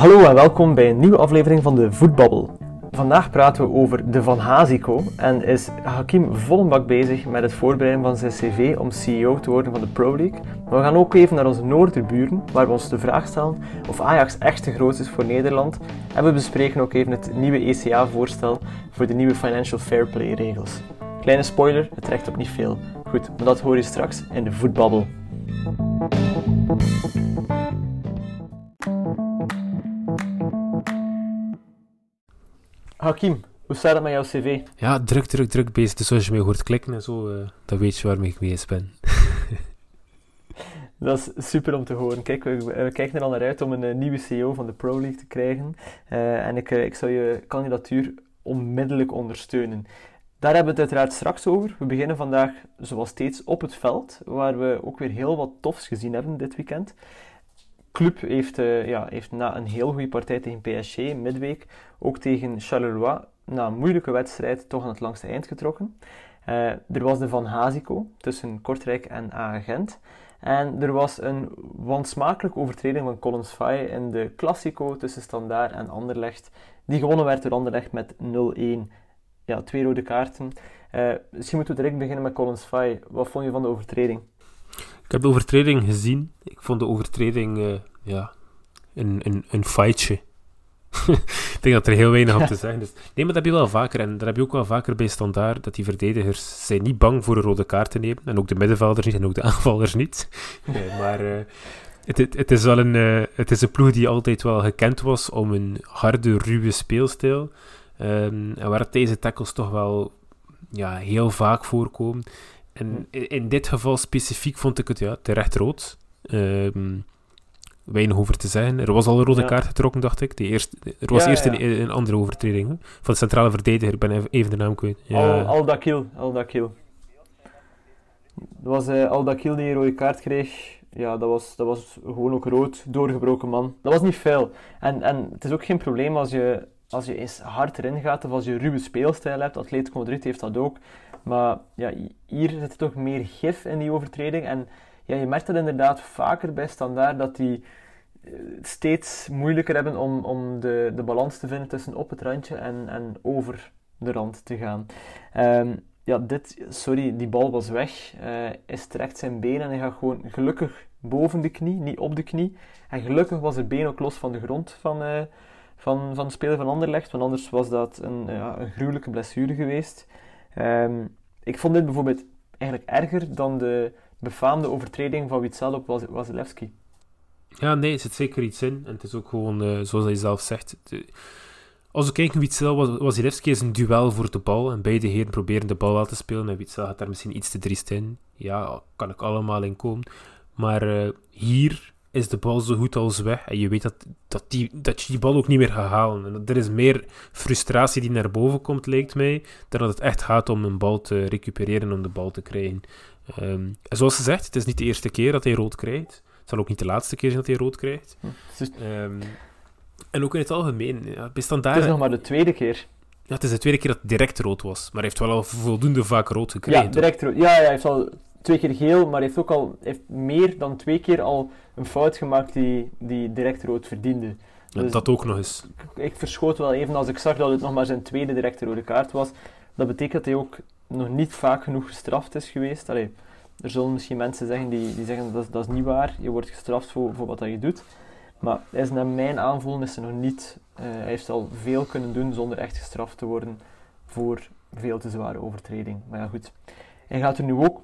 Hallo en welkom bij een nieuwe aflevering van de Voetbabbel. Vandaag praten we over de Van Hazico en is Hakim vollenbak bezig met het voorbereiden van zijn cv om CEO te worden van de Pro League. Maar we gaan ook even naar onze noorderburen, waar we ons de vraag stellen of Ajax echt te groot is voor Nederland. En we bespreken ook even het nieuwe ECA-voorstel voor de nieuwe Financial Fair Play regels. Kleine spoiler, het trekt op niet veel. Goed, maar dat hoor je straks in de Voetbabbel. Hakim, hoe staat het met jouw cv? Ja, druk, druk, druk bezig. Dus als je mij hoort klikken en zo, uh, dan weet je waarmee ik bezig ben. Dat is super om te horen. Kijk, we, we, kijken er al naar uit om een, uh, nieuwe CEO van de Pro League te krijgen. Uh, en ik, ik zou je kandidatuur onmiddellijk ondersteunen. Daar hebben we het uiteraard straks over. We beginnen vandaag, zoals steeds, op het veld, waar we ook weer heel wat tofs gezien hebben dit weekend. Club heeft, uh, ja, heeft na een heel goede partij tegen PSG midweek ook tegen Charleroi na een moeilijke wedstrijd toch aan het langste eind getrokken. Uh, er was de Van Hazico tussen Kortrijk en Agent. En er was een wansmakelijke overtreding van Collins Faye in de Classico tussen Standaard en Anderlecht, die gewonnen werd door Anderlecht met 0-1. Ja, twee rode kaarten. Uh, misschien moeten we direct beginnen met Collins Faye. Wat vond je van de overtreding? Ik heb de overtreding gezien. Ik vond de overtreding uh, ja, een, een, een fightje. ik denk dat er heel weinig op te zeggen is. Nee, maar dat heb je wel vaker. En daar heb je ook wel vaker bij standaard dat die verdedigers zijn niet bang voor een rode kaart te nemen. En ook de middenvelders niet en ook de aanvallers niet. Nee, maar uh, het, het, het, is wel een, uh, het is een ploeg die altijd wel gekend was om een harde, ruwe speelstijl. Um, en waar deze tackles toch wel ja, heel vaak voorkomen. En in, in, dit geval specifiek vond ik het ja, terecht rood. Um, weinig over te zeggen. Er was al een rode ja. kaart getrokken, dacht ik. Die eerst, er was ja, eerst een, een, andere overtreding hè? van de centrale verdediger. Ik ben even de naam kwijt. Ja. Al, Aldakil. Aldakil. Dat was uh, Aldakil die een rode kaart kreeg. Ja, dat was, dat was gewoon ook rood, doorgebroken man. Dat was niet veel. En, en het is ook geen probleem als je, als je eens hard erin gaat of als je ruwe speelstijl hebt. Atletico Madrid heeft dat ook. Maar ja, hier zit toch meer gif in die overtreding. En ja, je merkt dat inderdaad vaker bij standaard dat die steeds moeilijker hebben om, om de, de balans te vinden tussen op het randje en, en over de rand te gaan. Um, ja, dit, sorry, die bal was weg. Uh, hij strekt zijn been en hij gaat gewoon gelukkig boven de knie, niet op de knie. En gelukkig was het been ook los van de grond van, uh, van, van de speler van Anderlecht, want anders was dat een, ja, een gruwelijke blessure geweest. Um, ik vond dit bijvoorbeeld eigenlijk erger dan de befaamde overtreding van Witzel op Wasilewski. Ja, nee, er zit zeker iets in. En het is ook gewoon, uh, zoals hij zelf zegt... Als we kijken, Witzel, was, Wasilewski is een duel voor de bal. En beide heren proberen de bal wel te spelen. En Witzel gaat daar misschien iets te driest in. Ja, kan ik allemaal in komen. Maar uh, hier is de bal zo goed als weg. En je weet dat, dat, die, dat je die bal ook niet meer gaat halen. En er is meer frustratie die naar boven komt, lijkt mij. Dan dat het echt gaat om een bal te recupereren, om de bal te krijgen. Um, en zoals gezegd, het is niet de eerste keer dat hij rood krijgt. Het zal ook niet de laatste keer zijn dat hij rood krijgt. Um, en ook in het algemeen. Ja, standaard, het is nog maar de tweede keer. Ja, het is de tweede keer dat het direct rood was. Maar hij heeft wel al voldoende vaak rood gekregen. Ja, direct rood. Ja, ja, hij heeft al twee keer geel, maar heeft ook al heeft meer dan twee keer al een fout gemaakt die, die direct rood verdiende. Ja, dus dat ook nog eens. Ik, ik verschoot wel even als ik zag dat het nog maar zijn tweede directe rode kaart was. Dat betekent dat hij ook nog niet vaak genoeg gestraft is geweest. Allee, er zullen misschien mensen zeggen die, die zeggen dat, dat is niet waar, je wordt gestraft voor, voor wat dat je doet. Maar hij is naar mijn aanvoelen is hij nog niet, uh, hij heeft al veel kunnen doen zonder echt gestraft te worden voor veel te zware overtreding. Maar ja goed, hij gaat er nu ook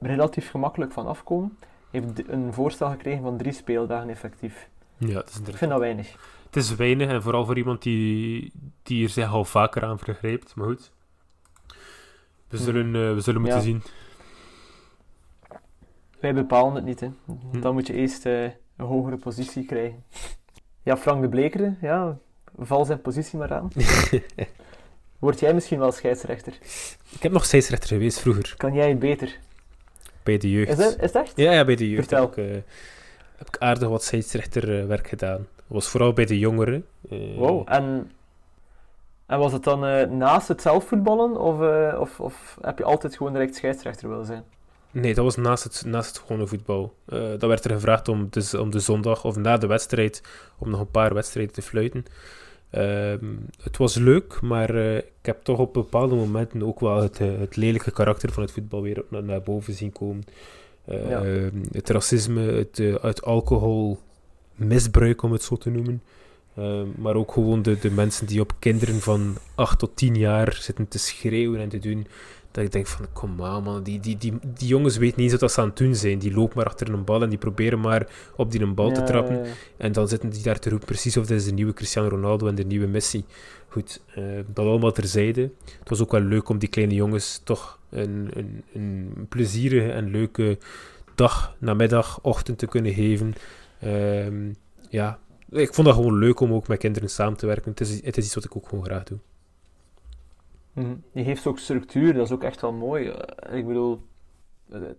relatief gemakkelijk van afkomen. Heeft een voorstel gekregen van drie speeldagen effectief. Ja, dat is Ik vind dat weinig. Het is weinig en vooral voor iemand die, die er zich al vaker aan vergrijpt. Maar goed, we zullen, uh, we zullen moeten Ja. zien. Wij bepalen het niet, hè. Dan moet je eerst eh, een hogere positie krijgen. Ja, Frank de Blekere, ja, val zijn positie maar aan. Word jij misschien wel scheidsrechter? Ik heb nog scheidsrechter geweest vroeger, Kan jij beter? Bij de jeugd. Is dat, is dat echt? Ja, ja, bij de jeugd Vertel. heb ik, eh, heb ik aardig wat scheidsrechterwerk gedaan. Dat was vooral bij de jongeren. Eh, Wow. En, en was het dan eh, naast het zelfvoetballen? Of, eh, of, of heb je altijd gewoon direct scheidsrechter willen zijn? Nee, dat was naast het, naast het gewone voetbal. Uh, dat werd er gevraagd om de, om de zondag of na de wedstrijd om nog een paar wedstrijden te fluiten. Ehm, het was leuk, maar uh, ik heb toch op bepaalde momenten ook wel het, het lelijke karakter van het voetbal weer naar, naar boven zien komen. Ja. Ehm, het racisme, het, alcoholmisbruik, om het zo te noemen. Ehm, maar ook gewoon de, de mensen die op kinderen van 8 tot 10 jaar zitten te schreeuwen en te doen. Dat ik denk van, kom aan man, die, die, die, die jongens weten niet eens wat ze aan het doen zijn. Die lopen maar achter een bal en die proberen maar op die een bal te trappen. En dan zitten die daar te roepen, precies of dat is de nieuwe Cristiano Ronaldo en de nieuwe Messi. Goed, uh, dat allemaal terzijde. Het was ook wel leuk om die kleine jongens toch een, een, een plezierige en leuke dag, namiddag, ochtend te kunnen geven. Um, ja, ik vond dat gewoon leuk om ook met kinderen samen te werken. Het is, het is iets wat ik ook gewoon graag doe. Mm, je geeft ook structuur, dat is ook echt wel mooi. Eh, ik bedoel, het,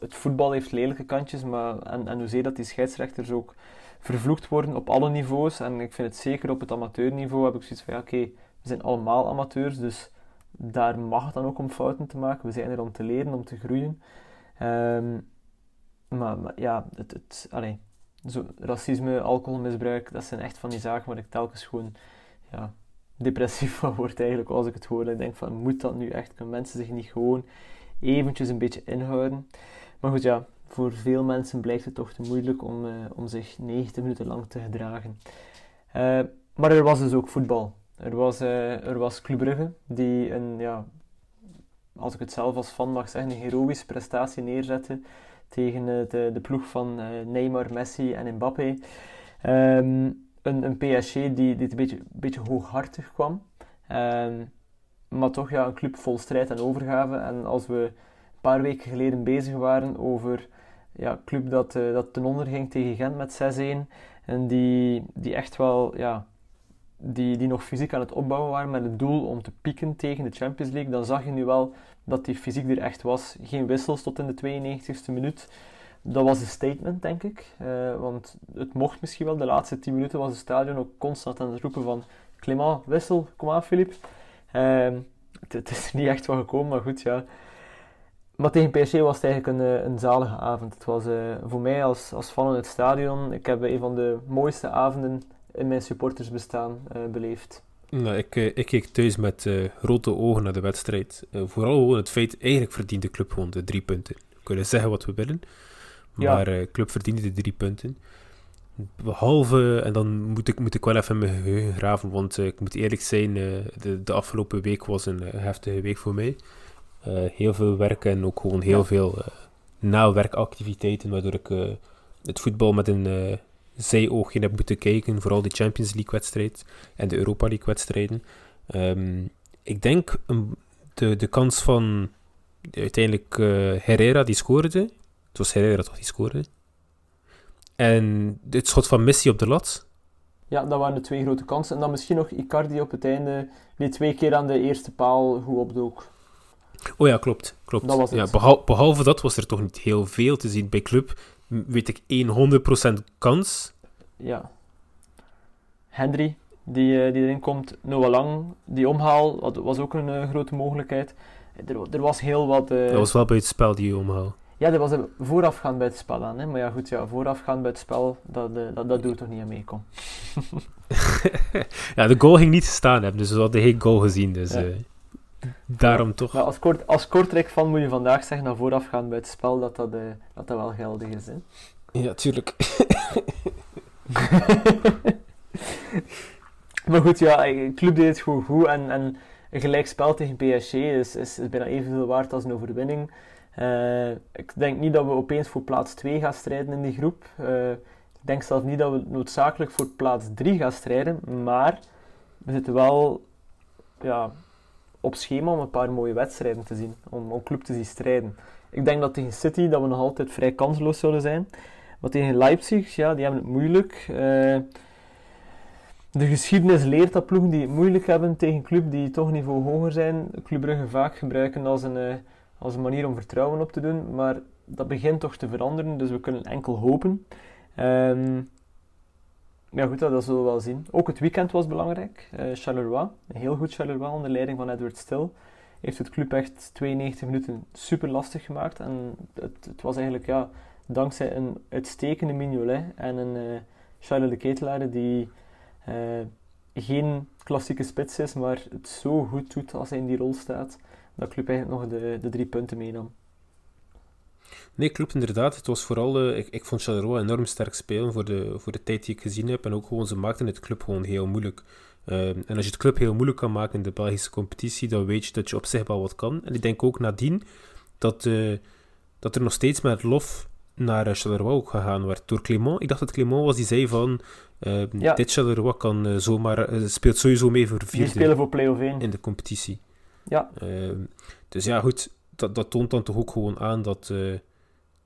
het, voetbal heeft lelijke kantjes, maar en, en hoezeer dat die scheidsrechters ook vervloekt worden op alle niveaus. En ik vind het zeker op het amateurniveau heb ik zoiets van, ja oké, we zijn allemaal amateurs, dus daar mag het dan ook om fouten te maken. We zijn er om te leren, om te groeien. Um, maar, maar, ja, het, het, zo, racisme, alcoholmisbruik, dat zijn echt van die zaken waar ik telkens gewoon ja, depressief van word eigenlijk als ik het hoor. Ik denk van, moet dat nu echt? Kunnen mensen zich niet gewoon eventjes een beetje inhouden? Maar goed, ja, voor veel mensen blijft het toch te moeilijk om, uh, om zich 90 minuten lang te gedragen. Uh, maar er was dus ook voetbal. Er was, uh, er was Club Brugge, die een, ja, als ik het zelf als fan mag zeggen, een heroïsche prestatie neerzette tegen eh, de, de ploeg van eh, Neymar, Messi en Mbappé. Um, een, een PSG die, die een beetje, beetje hooghartig kwam. Um, maar toch ja, een club vol strijd en overgave. En als we een paar weken geleden bezig waren over ja, club dat, uh, dat ten onder ging tegen Gent met 6-1. En die, die echt wel ja, die, die nog fysiek aan het opbouwen waren met het doel om te pieken tegen de Champions League, dan zag je nu wel dat die fysiek er echt was. Geen wissels tot in de 92e minuut. Dat was een statement, denk ik. Uh, want het mocht misschien wel. De laatste 10 minuten was het stadion ook constant aan het roepen van Clément, wissel, kom aan Filip. Uh, het, is er niet echt van gekomen, maar goed, ja. Maar tegen PSG was het eigenlijk een, eh, een zalige avond. Het was uh, voor mij als, als fan in het stadion. Ik heb een van de mooiste avonden in mijn supportersbestaan uh, beleefd. Nou, ik, ik keek thuis met uh, rode ogen naar de wedstrijd. vooral gewoon het feit, eigenlijk verdient de club gewoon de drie punten. We kunnen zeggen wat we willen, maar ja. club verdiende de drie punten. Behalve, en dan moet ik, moet ik wel even mijn geheugen graven, want ik moet eerlijk zijn, de, de afgelopen week was een heftige week voor mij. heel veel werk en ook gewoon heel ja. veel nawerkactiviteiten, waardoor ik het voetbal met een zijoogje heb moeten kijken, vooral de Champions League wedstrijd en de Europa League wedstrijden. Um, ik denk um, de, de kans van uiteindelijk Herrera die scoorde. Het was Herrera toch die scoorde. En het schot van Messi op de lat. Ja, dat waren de twee grote kansen. En dan misschien nog Icardi op het einde, die twee keer aan de eerste paal goed opdook. Oh ja, klopt. klopt. Dat was het. Ja, behalve, behalve dat was er toch niet heel veel te zien. Bij Club weet ik 100% kans. Ja. Henry, die, uh, die erin komt. Noah Lang, die omhaal, was ook een uh, grote mogelijkheid. Er, er, was heel wat... Uh... Dat was wel bij het spel, die omhaal. Ja, dat was voorafgaand bij het spel aan. Hè? Maar ja, goed, ja, voorafgaand bij het spel, dat, dat, dat doet toch niet aan meekom. ja, de goal ging niet staan hebben, dus we hadden geen goal gezien. Dus ja. daarom toch... als, kort, als Kortrijk-fan moet je vandaag zeggen, dat voorafgaand bij het spel, dat dat, dat, dat wel geldig is. Hè? Ja, tuurlijk. maar goed, ja, de club deed het gewoon goed en, en een gelijkspel tegen PSG is, is, is bijna evenveel waard als een overwinning. Uh, ik denk niet dat we opeens voor plaats 2 gaan strijden in die groep. Uh, ik denk zelfs niet dat we noodzakelijk voor plaats 3 gaan strijden, maar we zitten wel ja, op schema om een paar mooie wedstrijden te zien, om, om club te zien strijden. Ik denk dat tegen City dat we nog altijd vrij kansloos zullen zijn. Maar tegen Leipzig, ja, die hebben het moeilijk. Uh, de geschiedenis leert dat ploegen die het moeilijk hebben tegen club die toch niveau hoger zijn, Club Brugge vaak gebruiken als een, als een manier om vertrouwen op te doen. Maar dat begint toch te veranderen, dus we kunnen enkel hopen. Um, ja goed, dat, zullen we wel zien. Ook het weekend was belangrijk. Uh, Charleroi, heel goed Charleroi onder leiding van Edward Still. heeft het club echt 92 minuten super lastig gemaakt. En het, het was eigenlijk ja, dankzij een uitstekende Mignolet en een uh, Charles de Ketelaar die uh, geen klassieke spits is, maar het zo goed doet als hij in die rol staat, dat club eigenlijk nog de, de drie punten meenam. Nee, klopt inderdaad. Het was vooral, uh, ik, ik vond Charleroi enorm sterk spelen voor de, voor de tijd die ik gezien heb. En ook gewoon, ze maakten het club gewoon heel moeilijk. Uh, en als je het club heel moeilijk kan maken in de Belgische competitie, dan weet je dat je op zich wel wat kan. En ik denk ook nadien dat, uh, dat er nog steeds met lof naar Charleroi ook gegaan werd door Clément. Ik dacht dat Clément was die zei van, ja. dit Charleroi kan zomaar, speelt sowieso mee voor vierde. Die spelen voor play-off 1. In de competitie. Ja. dus ja, goed, dat, dat toont dan toch ook gewoon aan dat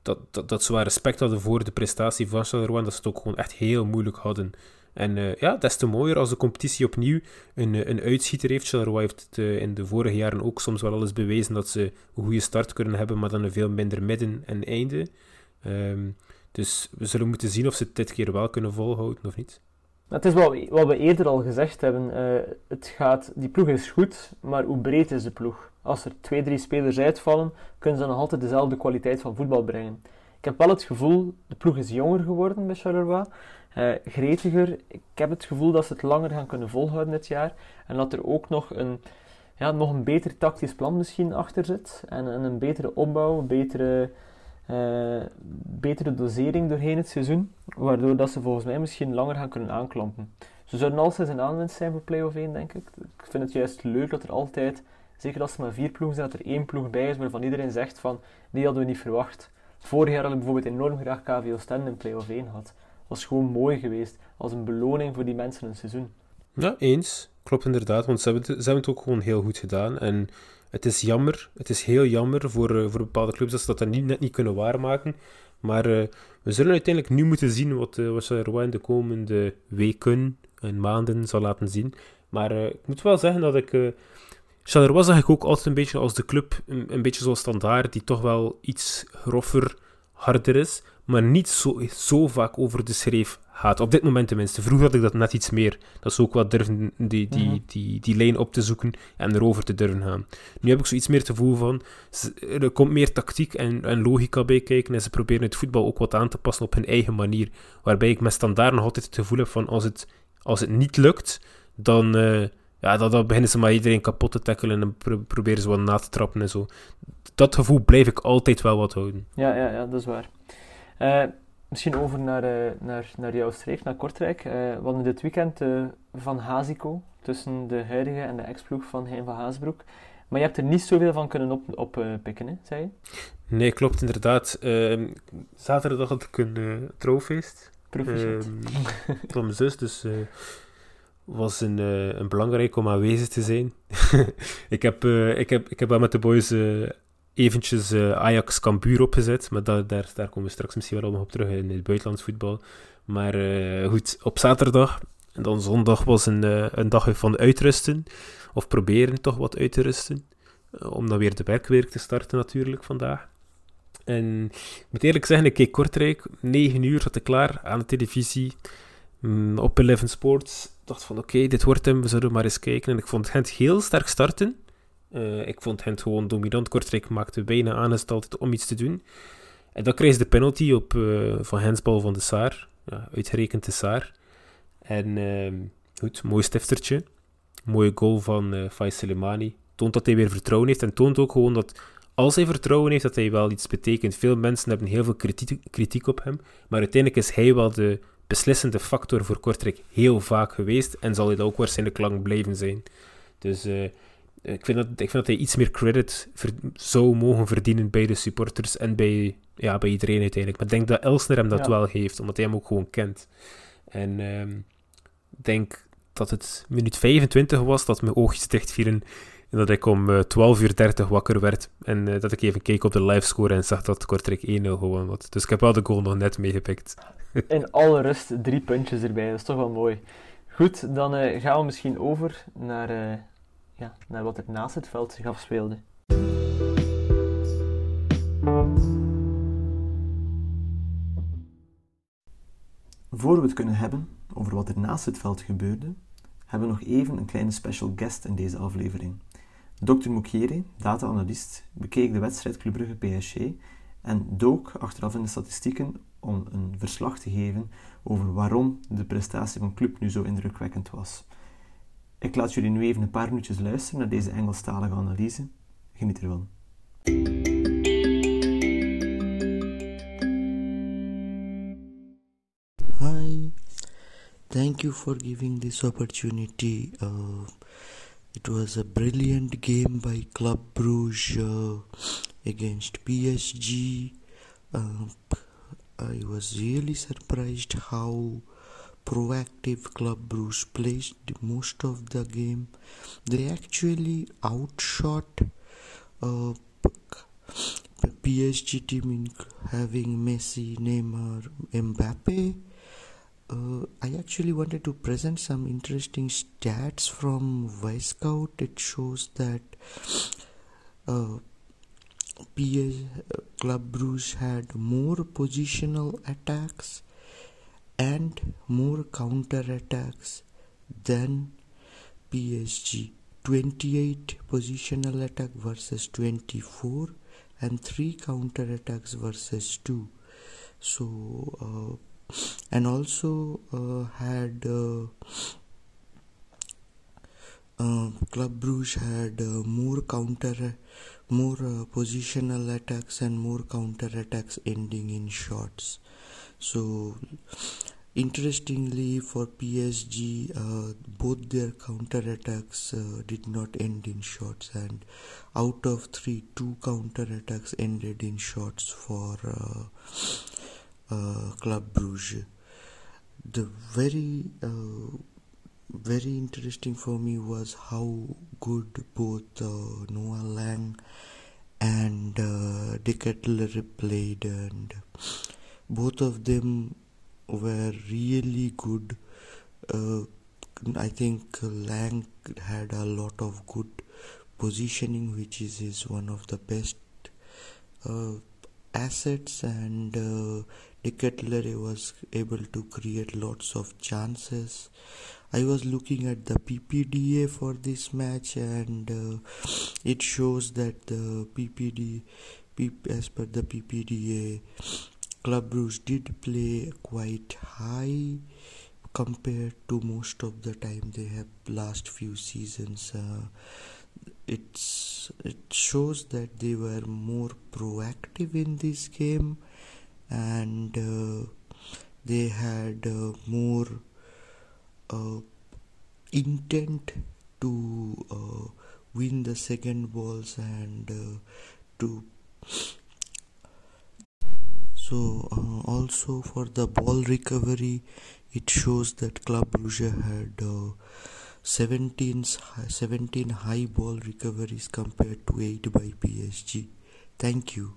dat, dat, dat ze wel respect hadden voor de prestatie van Charleroi dat ze het ook gewoon echt heel moeilijk hadden. En uh, ja, des te mooier als de competitie opnieuw een, eh, een uitschieter heeft. Charleroi heeft in de vorige jaren ook soms wel eens bewezen dat ze een goede start kunnen hebben, maar dan een veel minder midden en einde. Um, dus we zullen moeten zien of ze het dit keer wel kunnen volhouden of niet. Het is wat, wat we eerder al gezegd hebben. Uh, het gaat, die ploeg is goed, maar hoe breed is de ploeg? Als er twee, drie spelers uitvallen, kunnen ze nog altijd dezelfde kwaliteit van voetbal brengen. Ik heb wel het gevoel, de ploeg is jonger geworden bij Charleroi. Uh, gretiger. Ik heb het gevoel dat ze het langer gaan kunnen volhouden dit jaar. En dat er ook nog een, ja, nog een beter tactisch plan misschien achter zit. En, en een betere opbouw, betere, uh, betere dosering doorheen het seizoen. Waardoor dat ze volgens mij misschien langer gaan kunnen aanklampen. Ze zouden altijd een aanwinst zijn voor play-off 1, denk ik. Ik vind het juist leuk dat er altijd Zeker als er maar vier ploegen zijn, dat er één ploeg bij is waarvan iedereen zegt van, die hadden we niet verwacht. Vorig jaar hadden we bijvoorbeeld enorm graag KV Oostende in play-off 1 gehad. Dat was gewoon mooi geweest, als een beloning voor die mensen een seizoen. Ja, eens. Klopt inderdaad, want ze hebben, het, ze hebben het ook gewoon heel goed gedaan. En het is jammer, het is heel jammer voor, uh, voor bepaalde clubs dat ze dat dan niet, net niet kunnen waarmaken. Maar uh, we zullen uiteindelijk nu moeten zien wat, uh, in de komende weken en maanden zal laten zien. Maar ik moet wel zeggen dat ik Charleroi zag ik ook altijd een beetje als de club, een, een beetje zoals standaard, die toch wel iets groffer, harder is, maar niet zo, zo vaak over de schreef gaat. Op dit moment tenminste. Vroeger had ik dat net iets meer. Dat ze ook wat durven die, die, mhm. die, die, lijn op te zoeken en erover te durven gaan. Nu heb ik zoiets meer te gevoel van, er komt meer tactiek en, en logica bij kijken en ze proberen het voetbal ook wat aan te passen op hun eigen manier. Waarbij ik met standaard nog altijd het gevoel heb van, als het, als het niet lukt, dan... Uh, ja, dan, dan beginnen ze maar iedereen kapot te tackelen en proberen ze wat na te trappen en zo. Dat gevoel blijf ik altijd wel wat houden. Ja, ja, ja dat is waar. Uh, misschien over naar, uh, naar, naar jouw streek, naar Kortrijk. Uh, we hadden dit weekend van Hazico tussen de huidige en de ex-ploeg van Hein van Haasbroek. Maar je hebt er niet zoveel van kunnen oppikken, op, pikken, hè, zei je? Nee, klopt inderdaad. Ehm, zaterdag had ik een trouwfeest. Proficiat. Ehm, van mijn zus, dus was een, een belangrijk om aanwezig te zijn. ik, heb, ik, heb, ik heb wel met de boys eventjes Ajax Cambuur opgezet, maar daar, daar, komen we straks misschien wel op terug in het buitenlands voetbal. Maar goed, op zaterdag en dan zondag was een, een dag van uitrusten, of proberen toch wat uit te rusten, om dan weer de werkweek te starten natuurlijk vandaag. En ik moet eerlijk zeggen, ik keek Kortrijk, 9 uur zat ik klaar aan de televisie, mm, op Eleven Sports dacht van oké, dit wordt hem, we zullen maar eens kijken. En ik vond Gent heel sterk starten. Uh, ik vond Gent gewoon dominant. Kortrijk maakte bijna aangesteld om iets te doen. En dan kreeg ze de penalty op, uh, van Hensbal van de Saar. Ja, uitgerekend de Saar. En uh, goed, mooi stiftertje. Mooie goal van uh, Faiz Soleimani. Toont dat hij weer vertrouwen heeft. En toont ook gewoon dat als hij vertrouwen heeft, dat hij wel iets betekent. Veel mensen hebben heel veel kritiek, kritiek op hem. Maar uiteindelijk is hij wel de beslissende factor voor Kortrijk heel vaak geweest en zal hij dat ook waarschijnlijk lang blijven zijn. Dus ik, vind dat, ik vind dat hij iets meer credit zou mogen verdienen bij de supporters en bij, ja, bij iedereen uiteindelijk. Maar ik denk dat Elsner hem dat wel heeft, omdat hij hem ook gewoon kent. En ehm, ik denk dat het minuut 25 was dat mijn oogjes dicht vielen en dat ik om uh, eh, 12 uur 30 wakker werd. En uh, dat ik even keek op de livescore en zag dat Kortrijk 1-0 gewoon was. Dus ik heb wel de goal nog net meegepikt. In alle rust drie puntjes erbij, dat is toch wel mooi. Goed, dan uh, gaan we misschien over naar, ja, naar wat er naast het veld zich afspeelde. Voor we het kunnen hebben over wat er naast het veld gebeurde, hebben we nog even een kleine special guest in deze aflevering Dr. Mukere, data-analyst, bekeek de wedstrijd Club Brugge PSG en dook achteraf in de statistieken om een verslag te geven over waarom de prestatie van club nu zo indrukwekkend was. Ik laat jullie nu even een paar minuutjes luisteren naar deze Engelstalige analyse. Geniet ervan. Hi, thank you for giving this opportunity. Uh, it was a brilliant game by Club Brugge uh, against PSG. Uh, I was really surprised how proactive Club Brugge played most of the game. They actually outshot uh, PSG team in having Messi, Neymar, Mbappe. Uh, I actually wanted to present some interesting stats from Scout. It shows that uh, PS Club Brugge had more positional attacks and more counter attacks than PSG. 28 positional attack versus 24 and 3 counter attacks versus 2 so uh, and also uh, had uh, uh Club Brugge had uh, more counter more uh, positional attacks and more counter attacks ending in shots so interestingly for PSG uh, both their counter attacks uh, did not end in shots. And out of 3 two counter attacks ended in shots for uh, uh Club Brugge. The very uh, very interesting for me was how good both uh, Noah Lang and uh, De Ketelaere played, and both of them were really good. Uh, I think Lang had a lot of good positioning, which is, one of the best uh, assets, and uh, De Ketelaere was able to create lots of chances. I was looking at the PPDA for this match and uh, it shows that the PPD as per the PPDA Club Brugge did play quite high compared to most of the time they have last few seasons. Uh, it's it shows that they were more proactive in this game and uh, they had uh, more uh, intent to uh, win the second balls and uh, to so uh, also for the ball recovery it shows that Club Brugge had uh, 17, 17 high ball recoveries compared to 8 by PSG thank you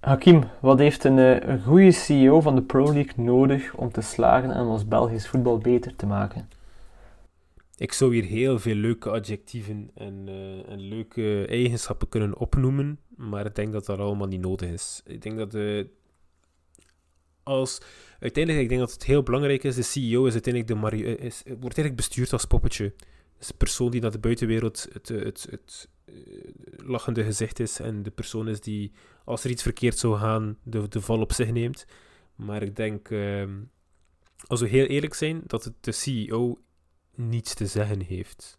Hakim, wat heeft een, eh, een goede CEO van de Pro League nodig om te slagen en ons Belgisch voetbal beter te maken? Ik zou hier heel veel leuke adjectieven en, uh, en leuke eigenschappen kunnen opnoemen, maar ik denk dat dat allemaal niet nodig is. Ik denk dat de, als uiteindelijk, ik denk dat het heel belangrijk is. De CEO is uiteindelijk de Mario, is, wordt eigenlijk bestuurd als poppetje. is de persoon die naar de buitenwereld het, het, het, eh, lachende gezicht is en de persoon is die, als er iets verkeerd zou gaan, de, de val op zich neemt. Maar ik denk, uh, als we heel eerlijk zijn, dat de CEO niets te zeggen heeft.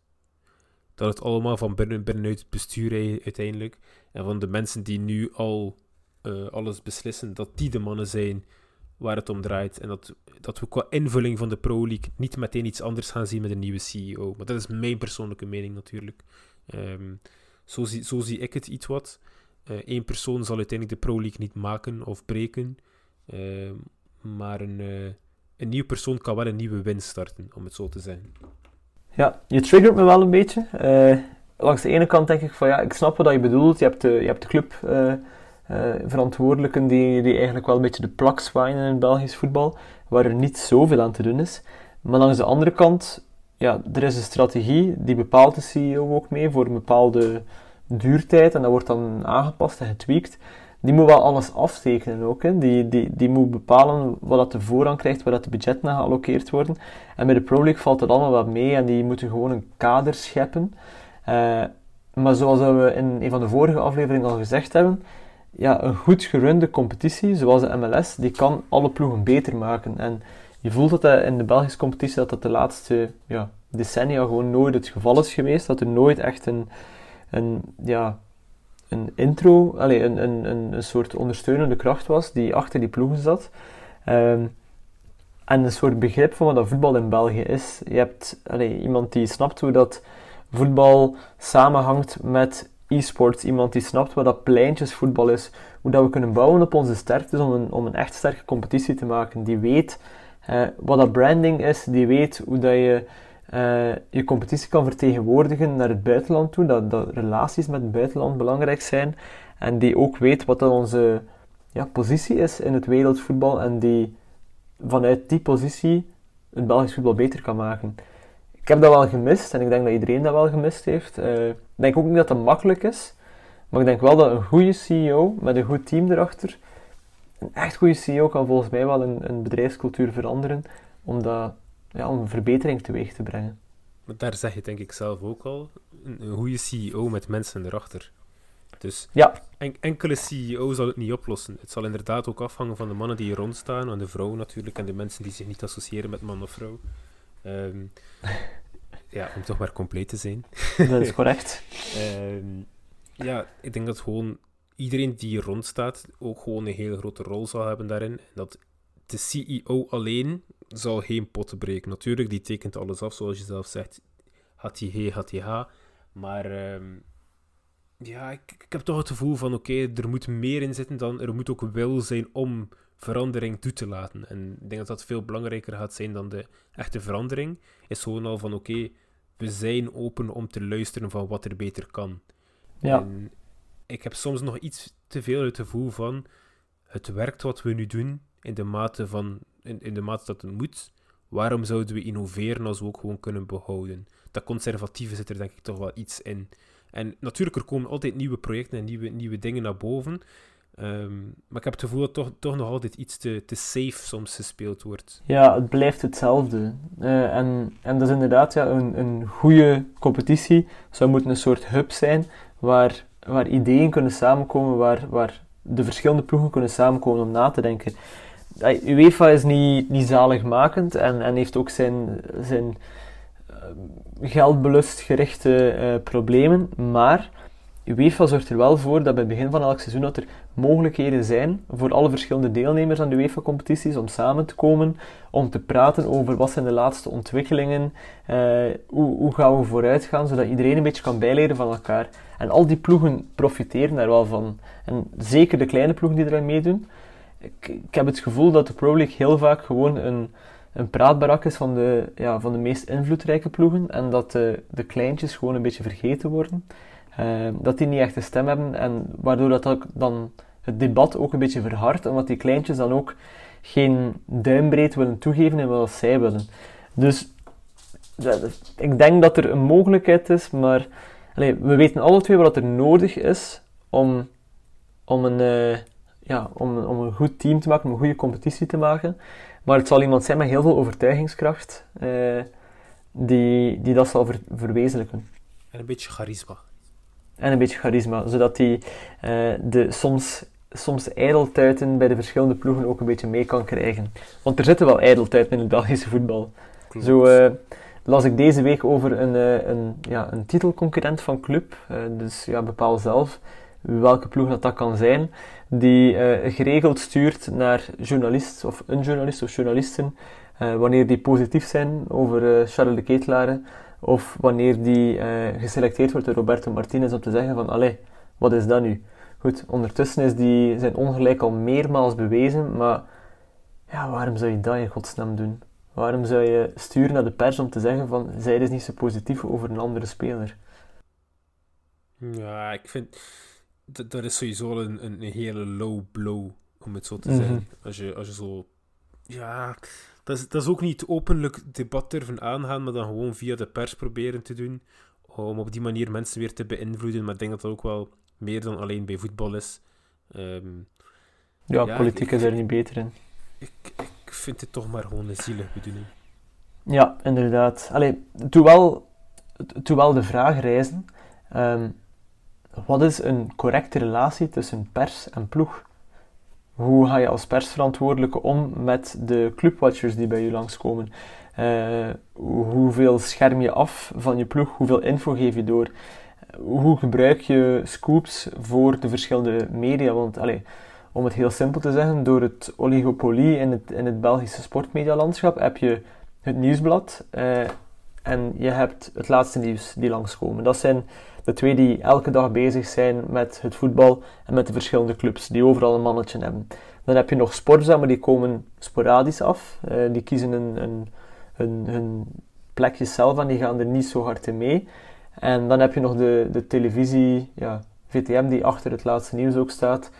Dat het allemaal van binnen, binnenuit het bestuur uiteindelijk, en van de mensen die nu al uh, alles beslissen, dat die de mannen zijn waar het om draait. En dat, dat we qua invulling van de Pro League niet meteen iets anders gaan zien met een nieuwe CEO. Maar dat is mijn persoonlijke mening natuurlijk. Um, zo, zie, zo zie ik het iets wat. Eén uh, persoon zal uiteindelijk de Pro League niet maken of breken. Uh, maar een, uh, een nieuwe persoon kan wel een nieuwe winst starten, om het zo te zeggen. Ja, je triggert me wel een beetje. Eh, langs de ene kant denk ik van ja, ik snap wat je bedoelt. Je hebt de, je hebt de club uh, verantwoordelijken die, die eigenlijk wel een beetje de plak zwaaien in Belgisch voetbal, waar er niet zoveel aan te doen is. Maar langs de andere kant ja, er is een strategie, die bepaalt de CEO ook mee voor een bepaalde duurtijd en dat wordt dan aangepast en getweakt. Die moet wel alles aftekenen ook. Hè. Die, die, die moet bepalen wat dat de voorrang krijgt, waar dat de budget naar geallockeerd worden. En bij de Pro League valt dat allemaal wat mee en die moeten gewoon een kader scheppen. Uh, maar zoals we in een van de vorige afleveringen al gezegd hebben, ja, een goed gerunde competitie, zoals de MLS, die kan alle ploegen beter maken. En je voelt dat, dat in de Belgische competitie dat dat de laatste ja, decennia gewoon nooit het geval is geweest. Dat er nooit echt een, een, ja, een intro, allez, een, een, een, een soort ondersteunende kracht was die achter die ploegen zat. Um, en een soort begrip van wat voetbal in België is. Je hebt allez, iemand die snapt hoe dat voetbal samenhangt met e-sports. Iemand die snapt wat dat pleintjesvoetbal is. Hoe dat we kunnen bouwen op onze sterktes om een, om een echt sterke competitie te maken. Die weet wat dat branding is. Die weet hoe dat je uh, je competitie kan vertegenwoordigen naar het buitenland toe. Dat, dat relaties met het buitenland belangrijk zijn. En die ook weet wat dat onze ja, positie is in het wereldvoetbal. En die vanuit die positie het Belgisch voetbal beter kan maken ik heb dat wel gemist en ik denk dat iedereen dat wel gemist heeft. Uh, ik denk ook niet dat dat makkelijk is, maar ik denk wel dat een goede CEO met een goed team erachter, een echt goede CEO kan volgens mij wel een, een bedrijfscultuur veranderen om, dat, ja, om een verbetering teweeg te brengen. Maar daar zeg je denk ik zelf ook al, een, een goede CEO met mensen erachter. Dus ja. enkele CEO zal het niet oplossen. Het zal inderdaad ook afhangen van de mannen die hier rondstaan, en de vrouwen natuurlijk, en de mensen die zich niet associëren met man of vrouw. Um, ja, om toch maar compleet te zijn. Dat is correct. um, ja, ik denk dat gewoon iedereen die hier rondstaat ook gewoon een hele grote rol zal hebben daarin. Dat de CEO alleen zal geen potten breken. Natuurlijk, die tekent alles af, zoals je zelf zegt. Had hij he, had hij ha. Maar um, ja, ik, ik, heb toch het gevoel van oké, er moet meer in zitten dan er moet ook wil zijn om verandering toe te laten. En ik denk dat dat veel belangrijker gaat zijn dan de echte verandering. Is gewoon al van oké, we zijn open om te luisteren van wat er beter kan. Ja. En ik heb soms nog iets te veel het gevoel van het werkt wat we nu doen in de mate, van, in, in de mate dat het moet. Waarom zouden we innoveren als we ook gewoon kunnen behouden? Dat conservatieve zit er denk ik toch wel iets in. En natuurlijk, er komen altijd nieuwe projecten en nieuwe, nieuwe dingen naar boven. Ehm, maar ik heb het gevoel dat toch, toch nog altijd iets te, te safe soms gespeeld wordt. Ja, het blijft hetzelfde. Uh, en, en dat is inderdaad ja, een, een goede competitie. Zou moeten een soort hub zijn waar, waar ideeën kunnen samenkomen, waar, waar de verschillende ploegen kunnen samenkomen om na te denken. UEFA is niet, niet zaligmakend en, en heeft ook zijn, zijn uh, geldbelust gerichte uh, problemen, maar UEFA zorgt er wel voor dat bij het begin van elk seizoen dat er mogelijkheden zijn voor alle verschillende deelnemers aan de UEFA-competities om samen te komen, om te praten over wat zijn de laatste ontwikkelingen, uh, hoe, hoe gaan we vooruit gaan, zodat iedereen een beetje kan bijleren van elkaar. En al die ploegen profiteren daar wel van. En zeker de kleine ploegen die eraan meedoen. Ik, ik heb het gevoel dat de Pro League heel vaak gewoon een, een praatbarak is van de, ja, van de meest invloedrijke ploegen en dat de, de kleintjes gewoon een beetje vergeten worden. Uh, dat die niet echt een stem hebben en waardoor dat ook dan het debat ook een beetje verhardt, omdat die kleintjes dan ook geen duimbreed willen toegeven in wat zij willen. Dus ik denk dat er een mogelijkheid is, maar allez, we weten alle twee wat er nodig is om, om, een, uh, ja, om, om een goed team te maken, om een goede competitie te maken. Maar het zal iemand zijn met heel veel overtuigingskracht uh, die, die dat zal ver, verwezenlijken. En een beetje charisma en een beetje charisma, zodat hij uh, de soms, soms ijdeltuiten bij de verschillende ploegen ook een beetje mee kan krijgen. Want er zitten wel ijdeltuiten in het Belgische voetbal. Klopt. Zo uh, las ik deze week over een, uh, een, ja, een titelconcurrent van club, dus ja, bepaal zelf welke ploeg dat, dat kan zijn, die geregeld stuurt naar journalisten of een journalist of journalisten wanneer die positief zijn over Charles de Ketelaere of wanneer die uh, geselecteerd wordt door Roberto Martinez om te zeggen van, allee, wat is dat nu? Goed, ondertussen is die, zijn ongelijk al meermaals bewezen, maar ja, waarom zou je dat in godsnaam doen? Waarom zou je sturen naar de pers om te zeggen van, zij is niet zo positief over een andere speler? Ja, ik vind, dat, is sowieso een, een, hele low blow, om het zo te zeggen. Mhm. Als je, als je zo, ja, dat is, dat is ook niet openlijk debat durven aangaan, maar dan gewoon via de pers proberen te doen. Om op die manier mensen weer te beïnvloeden. Maar ik denk dat dat ook wel meer dan alleen bij voetbal is. Ehm, Ja, Ja, politiek ik- is er niet beter in. ik, ik vind het toch maar gewoon een zielige bedoeling. Ja, inderdaad. Allee, doe wel, doe wel de vraag reizen. ehm, wat is een correcte relatie tussen pers en ploeg? Hoe ga je als persverantwoordelijke om met de clubwatchers die bij je langskomen? Eh, hoeveel scherm je af van je ploeg? Hoeveel info geef je door? Hoe gebruik je scoops voor de verschillende media? Want om het heel simpel te zeggen, door het oligopolie in het, in het Belgische sportmedialandschap heb je het nieuwsblad eh, en je hebt het laatste nieuws die langskomen. Dat zijn de twee die elke dag bezig zijn met het voetbal en met de verschillende clubs, die overal een mannetje hebben. Dan heb je nog Sporza, maar die komen sporadisch af. Eh, die kiezen een, hun, hun plekjes zelf en die gaan er niet zo hard in mee. En dan heb je nog de, de televisie, ja, VTM, die achter het laatste nieuws ook staat.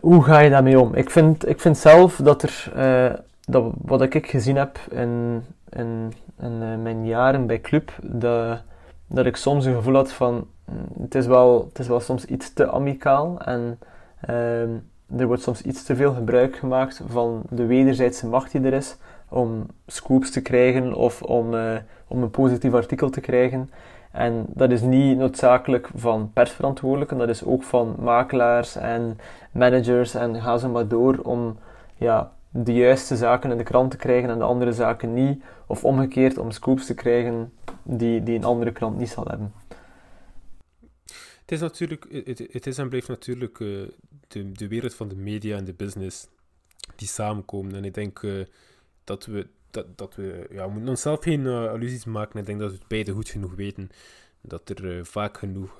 Hoe ga je daarmee om? Ik vind, ik vind zelf dat er, eh, dat, wat ik gezien heb in, in, eh, mijn jaren bij club, dat, dat ik soms een gevoel had van, mm, het is wel, het is wel soms iets te amicaal en ehm, er wordt soms iets te veel gebruik gemaakt van de wederzijdse macht die er is om scoops te krijgen of om, eh, om een positief artikel te krijgen. En dat is niet noodzakelijk van persverantwoordelijken, dat is ook van makelaars en managers en ga zo maar door om ja, de juiste zaken in de krant te krijgen en de andere zaken niet. Of omgekeerd om scoops te krijgen die, die een andere krant niet zal hebben. Het is natuurlijk, het, het is en blijft natuurlijk eh, de, de wereld van de media en de business die samenkomen. En ik denk eh, dat we, dat, dat we, ja, we onszelf geen illusies maken. Ik denk dat we het beide goed genoeg weten dat er vaak genoeg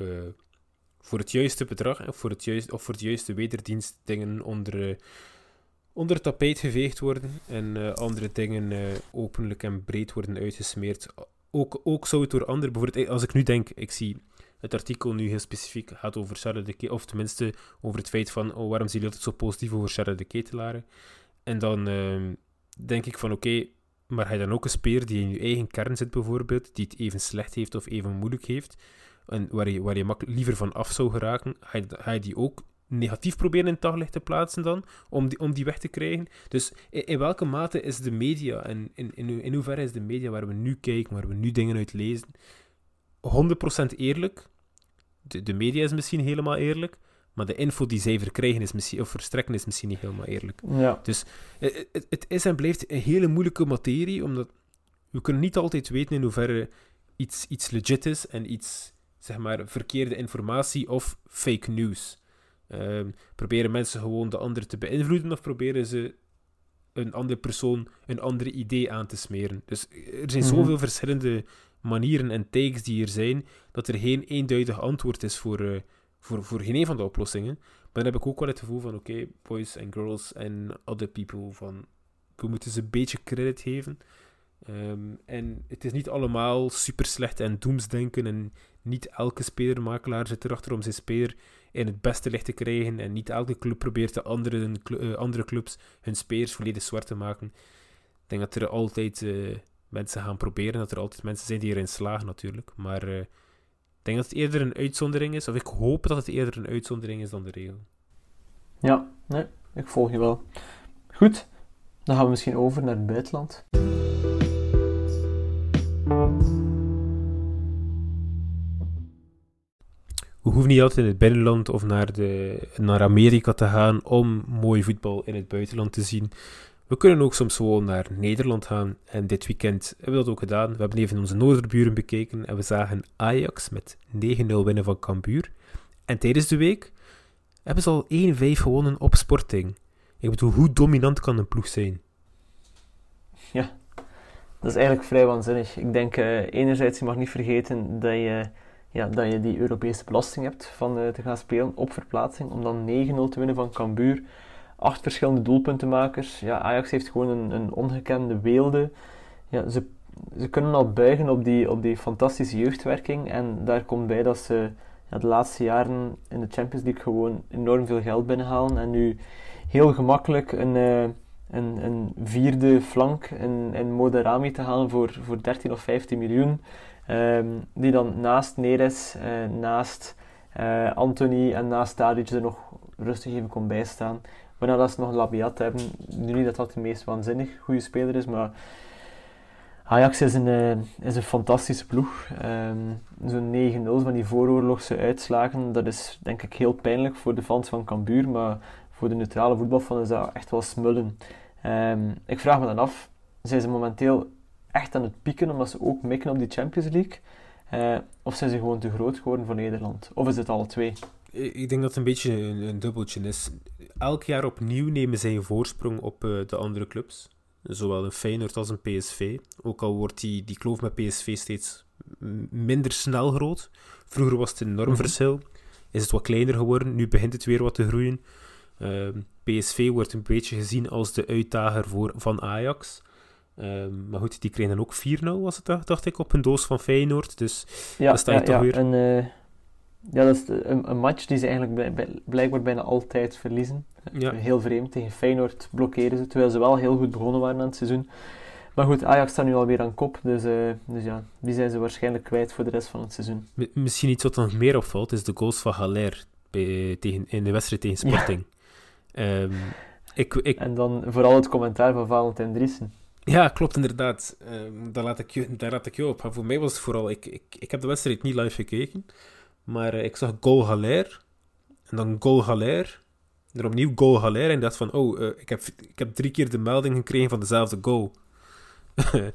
voor het juiste bedrag of voor, het juist, of voor het juiste wederdienst dingen onder, onder tapijt geveegd worden en eh, andere dingen eh, openlijk en breed worden uitgesmeerd. Ook, ook zou het door anderen, bijvoorbeeld eh, als ik nu denk, ik zie het artikel nu heel specifiek gaat over Charles de Ketelaar, of tenminste over het feit van, oh, waarom zie je altijd zo positief over Charles de Ketelaar? En dan ehm, denk ik van, oké, maar ga je dan ook een speler die in je eigen kern zit bijvoorbeeld, die het even slecht heeft of even moeilijk heeft, en waar je, waar je liever van af zou geraken, ga je, ga je die ook negatief proberen in het daglicht te plaatsen dan, om die, om die weg te krijgen. Dus in, in welke mate is de media, en in, in, in hoeverre is de media waar we nu kijken, waar we nu dingen uit lezen, 100% eerlijk? De, de media is misschien helemaal eerlijk, maar de info die zij verkrijgen is misschien, of verstrekken is misschien niet helemaal eerlijk. Ja, Het, het, het is en blijft een hele moeilijke materie, omdat we kunnen niet altijd weten in hoeverre iets, iets legit is en iets, zeg maar, verkeerde informatie of fake news. Ehm, proberen mensen gewoon de ander te beïnvloeden of proberen ze een andere persoon een ander idee aan te smeren? Dus er zijn Mhm. zoveel verschillende manieren en takes die er zijn, dat er geen eenduidig antwoord is voor, eh, voor, voor geen een van de oplossingen. Maar dan heb ik ook wel het gevoel van, oké, boys and girls and other people, van, we moeten ze een beetje credit geven. Ehm, en het is niet allemaal super slecht en doemsdenken en niet elke spelermakelaar zit erachter om zijn speler in het beste licht te krijgen en niet elke club probeert de andere, eh, andere clubs hun spelers volledig zwart te maken. Ik denk dat er altijd eh, mensen gaan proberen, dat er altijd mensen zijn die erin slagen natuurlijk, maar eh, ik denk dat het eerder een uitzondering is, of ik hoop dat het eerder een uitzondering is dan de regel. ja, nee, ik volg je wel. Goed, dan gaan we misschien over naar het buitenland. We hoeven niet altijd in het binnenland of naar, de, naar Amerika te gaan om mooi voetbal in het buitenland te zien. We kunnen ook soms gewoon naar Nederland gaan. En dit weekend hebben we dat ook gedaan. We hebben even onze noorderburen bekeken en we zagen Ajax met 9-0 winnen van Cambuur. En tijdens de week hebben ze al 1-5 gewonnen op Sporting. Ik bedoel, hoe dominant kan een ploeg zijn? Dat is eigenlijk vrij waanzinnig. Ik denk, eh, enerzijds, je mag niet vergeten dat je, ja, dat je die Europese belasting hebt van eh, te gaan spelen op verplaatsing. Om dan 9-0 te winnen van Cambuur. Acht verschillende doelpuntenmakers. Ja, Ajax heeft gewoon een, een ongekende weelde. Ja, ze, ze kunnen al buigen op die, op die fantastische jeugdwerking. En daar komt bij dat ze ja, de laatste jaren in de Champions League gewoon enorm veel geld binnenhalen. En nu heel gemakkelijk een... eh, een, een vierde flank in, in Modarami te halen voor, voor 13 of 15 miljoen. Ehm, die dan naast Neres, eh, naast Uh, Anthony en naast Tadic er nog rustig even kon bijstaan. Waarna dat ze nog Labiat hebben. Nu niet dat dat de meest waanzinnig goede speler is, maar Ajax is een, uh, is een fantastische ploeg. Um, Zo'n 9-0 van die vooroorlogse uitslagen, dat is denk ik heel pijnlijk voor de fans van Cambuur, maar voor de neutrale voetbalfan is dat echt wel smullen. Um, ik vraag me dan af, zijn ze momenteel echt aan het pieken omdat ze ook mikken op die Champions League? Uh, of zijn ze gewoon te groot geworden voor Nederland? Of is het alle twee? Ik denk dat het een beetje een, een dubbeltje is. Elk jaar opnieuw nemen zij een voorsprong op uh, de andere clubs. Zowel een Feyenoord als een PSV. Ook al wordt die, die kloof met PSV steeds minder snel groot. Vroeger was het een enorm mm -hmm. verschil. Is het wat kleiner geworden. Nu begint het weer wat te groeien. Uh, PSV wordt een beetje gezien als de uitdager voor, van Ajax. Um, maar goed, die kregen dan ook 4-0, was het, dacht ik, op een doos van Feyenoord. Dus ja, dan sta je ja, toch ja. weer... En, uh, ja, dat is een, een, match die ze eigenlijk blijkbaar bijna altijd verliezen. Ja. Heel vreemd. Tegen Feyenoord blokkeren ze, terwijl ze wel heel goed begonnen waren aan het seizoen. Maar goed, Ajax staat nu alweer aan kop, dus, uh, dus ja, die zijn ze waarschijnlijk kwijt voor de rest van het seizoen. M misschien iets wat nog meer opvalt, is de goals van Haller bij, tegen, in de wedstrijd tegen Sporting. Ja. Um, ik, ik... En dan vooral het commentaar van Valentijn Driessen. Ja, klopt inderdaad. Um, daar, laat ik je, daar laat ik je op. Voor mij was het vooral... Ik, ik, ik heb de wedstrijd niet live gekeken. Maar uh, ik zag goal Haller. En dan goal Haller. En dan opnieuw goal Haller. En dacht van... Oh, uh, ik, heb, ik heb drie keer de melding gekregen van dezelfde goal. en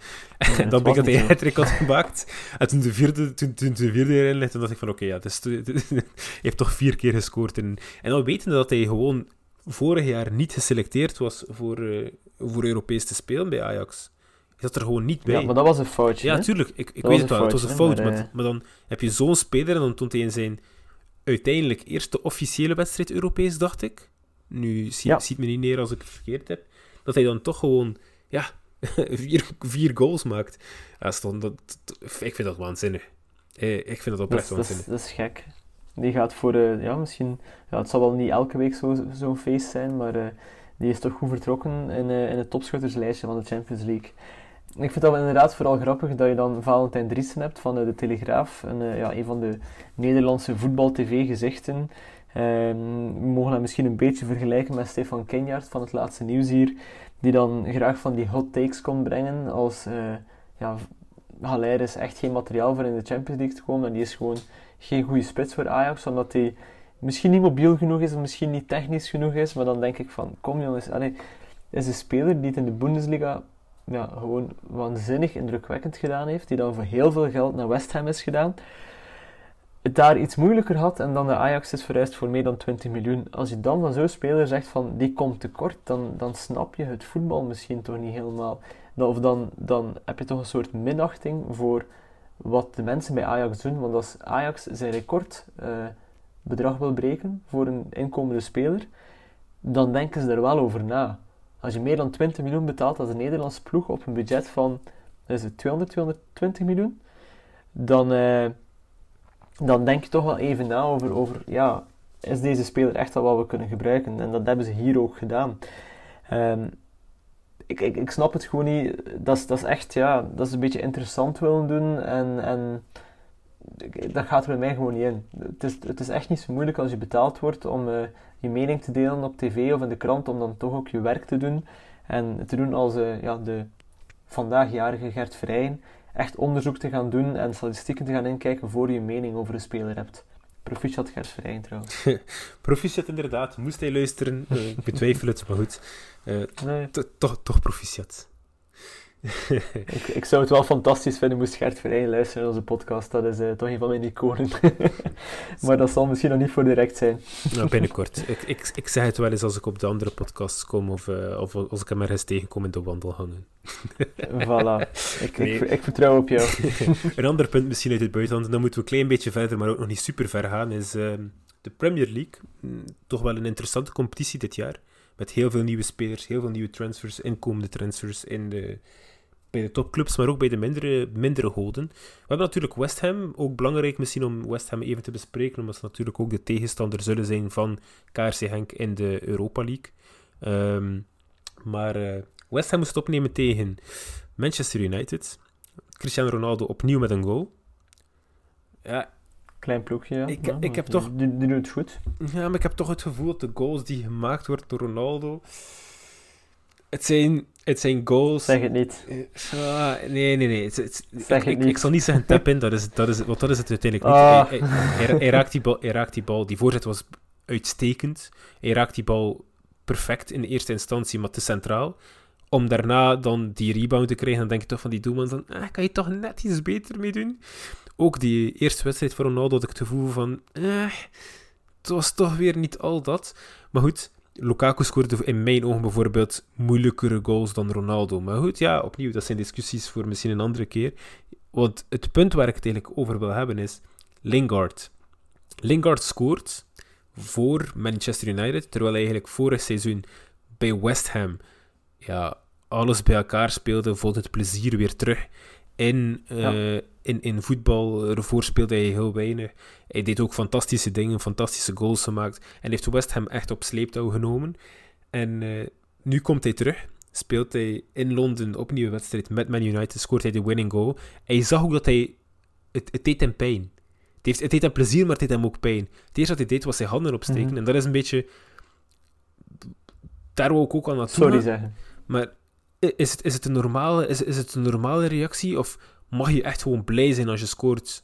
Ja, dan ben ik dat hij hat had gemaakt. En toen de vierde, toen, toen de vierde erin ligt, toen dacht ik van oké, ja, het is te- hij heeft toch vier keer gescoord. En, en dan weten dat hij gewoon vorig jaar niet geselecteerd was voor, eh, voor Europees te spelen bij Ajax. Hij zat er gewoon niet bij. Ja, maar dat was een foutje. Ja, hè? tuurlijk. Ik, ik Dat weet het wel. Het was een fout. Maar, maar, maar dan heb je zo'n speler en dan toont hij in zijn uiteindelijk eerste officiële wedstrijd Europees, dacht ik. Nu zie, Ja. ziet me niet neer als ik het verkeerd heb. Dat hij dan toch gewoon, ja, vier, vier goals maakt. Ja, stond, dat, ik vind dat waanzinnig. Eh, Ik vind dat oprecht is, dat, is, waanzinnig. dat is gek. Die gaat voor, eh, ja, misschien, ja, het zal wel niet elke week zo- zo'n feest zijn, maar eh, die is toch goed vertrokken in, eh, in het topschutterslijstje van de Champions League. Ik vind dat inderdaad vooral grappig dat je dan Valentijn Driessen hebt van de Telegraaf, een, ja, een van de Nederlandse voetbal-tv-gezichten. Ehm, we mogen dat misschien een beetje vergelijken met Stefan Kenjaert van het laatste nieuws hier, die dan graag van die hot takes kon brengen als ja, Haller is echt geen materiaal voor in de Champions League te komen en die is gewoon geen goede spits voor Ajax, omdat hij misschien niet mobiel genoeg is of misschien niet technisch genoeg is, maar dan denk ik van, kom jongens, allee, is een speler die het in de Bundesliga ja, gewoon waanzinnig indrukwekkend gedaan heeft, die dan voor heel veel geld naar West Ham is gedaan, het daar iets moeilijker had en dan de Ajax is verhuisd voor meer dan 20 miljoen. Als je dan van zo'n speler zegt van, die komt tekort, dan, dan snap je het voetbal misschien toch niet helemaal. Dan, of dan, dan heb je toch een soort minachting voor wat de mensen bij Ajax doen. Want als Ajax zijn recordbedrag bedrag wil breken voor een inkomende speler, dan denken ze er wel over na. Als je meer dan 20 miljoen betaalt als een Nederlandse ploeg op een budget van is het 200, 220 miljoen, dan, eh, dan denk je toch wel even na over, over ja, is deze speler echt al wat we kunnen gebruiken? En dat hebben ze hier ook gedaan. Ehm, ik, ik, ik snap het gewoon niet. Dat is, dat is echt, ja, dat is een beetje interessant willen doen en, en dat gaat er bij mij gewoon niet in. Het is, het is echt niet zo moeilijk als je betaald wordt om eh, je mening te delen op tv of in de krant, om dan toch ook je werk te doen. En te doen als eh, ja, de vandaagjarige Gert Vrijen. Echt onderzoek te gaan doen en statistieken te gaan inkijken voor je je mening over een speler hebt. Proficiat Gert Vrijen trouwens. Proficiat inderdaad. Moest hij luisteren? Eh, ik betwijfel het, maar goed. Eh, Nee, toch, toch proficiat. ik, ik zou het wel fantastisch vinden moest Gert Vrijen luisteren naar onze podcast. Dat is eh, toch een van mijn iconen. maar dat zal misschien nog niet voor direct zijn. Nou, binnenkort. ik, ik, ik zeg het wel eens als ik op de andere podcasts kom of, eh, of als ik hem ergens tegenkom in de wandelgangen. Voilà. Ik, Nee. ik, ik vertrouw op jou. Een ander punt misschien uit het buitenland, en dan moeten we een klein beetje verder, maar ook nog niet super ver gaan, is ehm, de Premier League. Mm, Toch wel een interessante competitie dit jaar. Met heel veel nieuwe spelers, heel veel nieuwe transfers, inkomende transfers in de, bij de topclubs, maar ook bij de mindere, mindere goden. We hebben natuurlijk West Ham, ook belangrijk misschien om West Ham even te bespreken, omdat ze natuurlijk ook de tegenstander zullen zijn van KRC Henk in de Europa League. Ehm, maar eh, West Ham moest opnemen tegen Manchester United. Cristiano Ronaldo opnieuw met een goal. Ja, Klein ploegje, ja. Ik- Ja, ik heb die- toch- Die, die doet het goed. Ja, maar ik heb toch het gevoel dat de goals die gemaakt worden door Ronaldo... Het zijn, het zijn goals... Zeg het niet. Eh, ah, nee, nee, nee. Het, het- Zeg ik, het niet. ik zal niet zeggen tap in, dat is, dat is, want dat is het uiteindelijk niet. Ah. Hij, hij, hij- hij raakt die bal, hij raakt die bal, die voorzet was uitstekend. Hij raakt die bal perfect in eerste instantie, maar te centraal. Om daarna dan die rebound te krijgen, dan denk je toch van die doelman van, ah, kan je toch net iets beter mee doen? Ook die eerste wedstrijd voor Ronaldo had ik het gevoel van, eh, het was toch weer niet al dat. Maar goed, Lukaku scoorde in mijn ogen bijvoorbeeld moeilijkere goals dan Ronaldo. Maar goed, ja, opnieuw, dat zijn discussies voor misschien een andere keer. Want het punt waar ik het eigenlijk over wil hebben is Lingard. Lingard scoort voor Manchester United, terwijl hij eigenlijk vorig seizoen bij West Ham ja, alles bij elkaar speelde, vond het plezier weer terug. In, eh, Ja. In, in voetbal, ervoor speelde hij heel weinig. Hij deed ook fantastische dingen, fantastische goals gemaakt. En heeft West Ham echt op sleeptouw genomen. En eh, nu komt hij terug. Speelt hij in Londen opnieuw een wedstrijd met Man United. Scoort hij de winning goal. En je zag ook dat hij... Het, het deed hem pijn. Het, heeft, het deed hem plezier, maar het deed hem ook pijn. Het eerste wat hij deed was zijn handen opsteken. Mhm. En dat is een beetje... Daar wou ik ook al naartoe Sorry zeggen. Maar is het, is, het een normale, is, is het een normale reactie? Of mag je echt gewoon blij zijn als je scoort?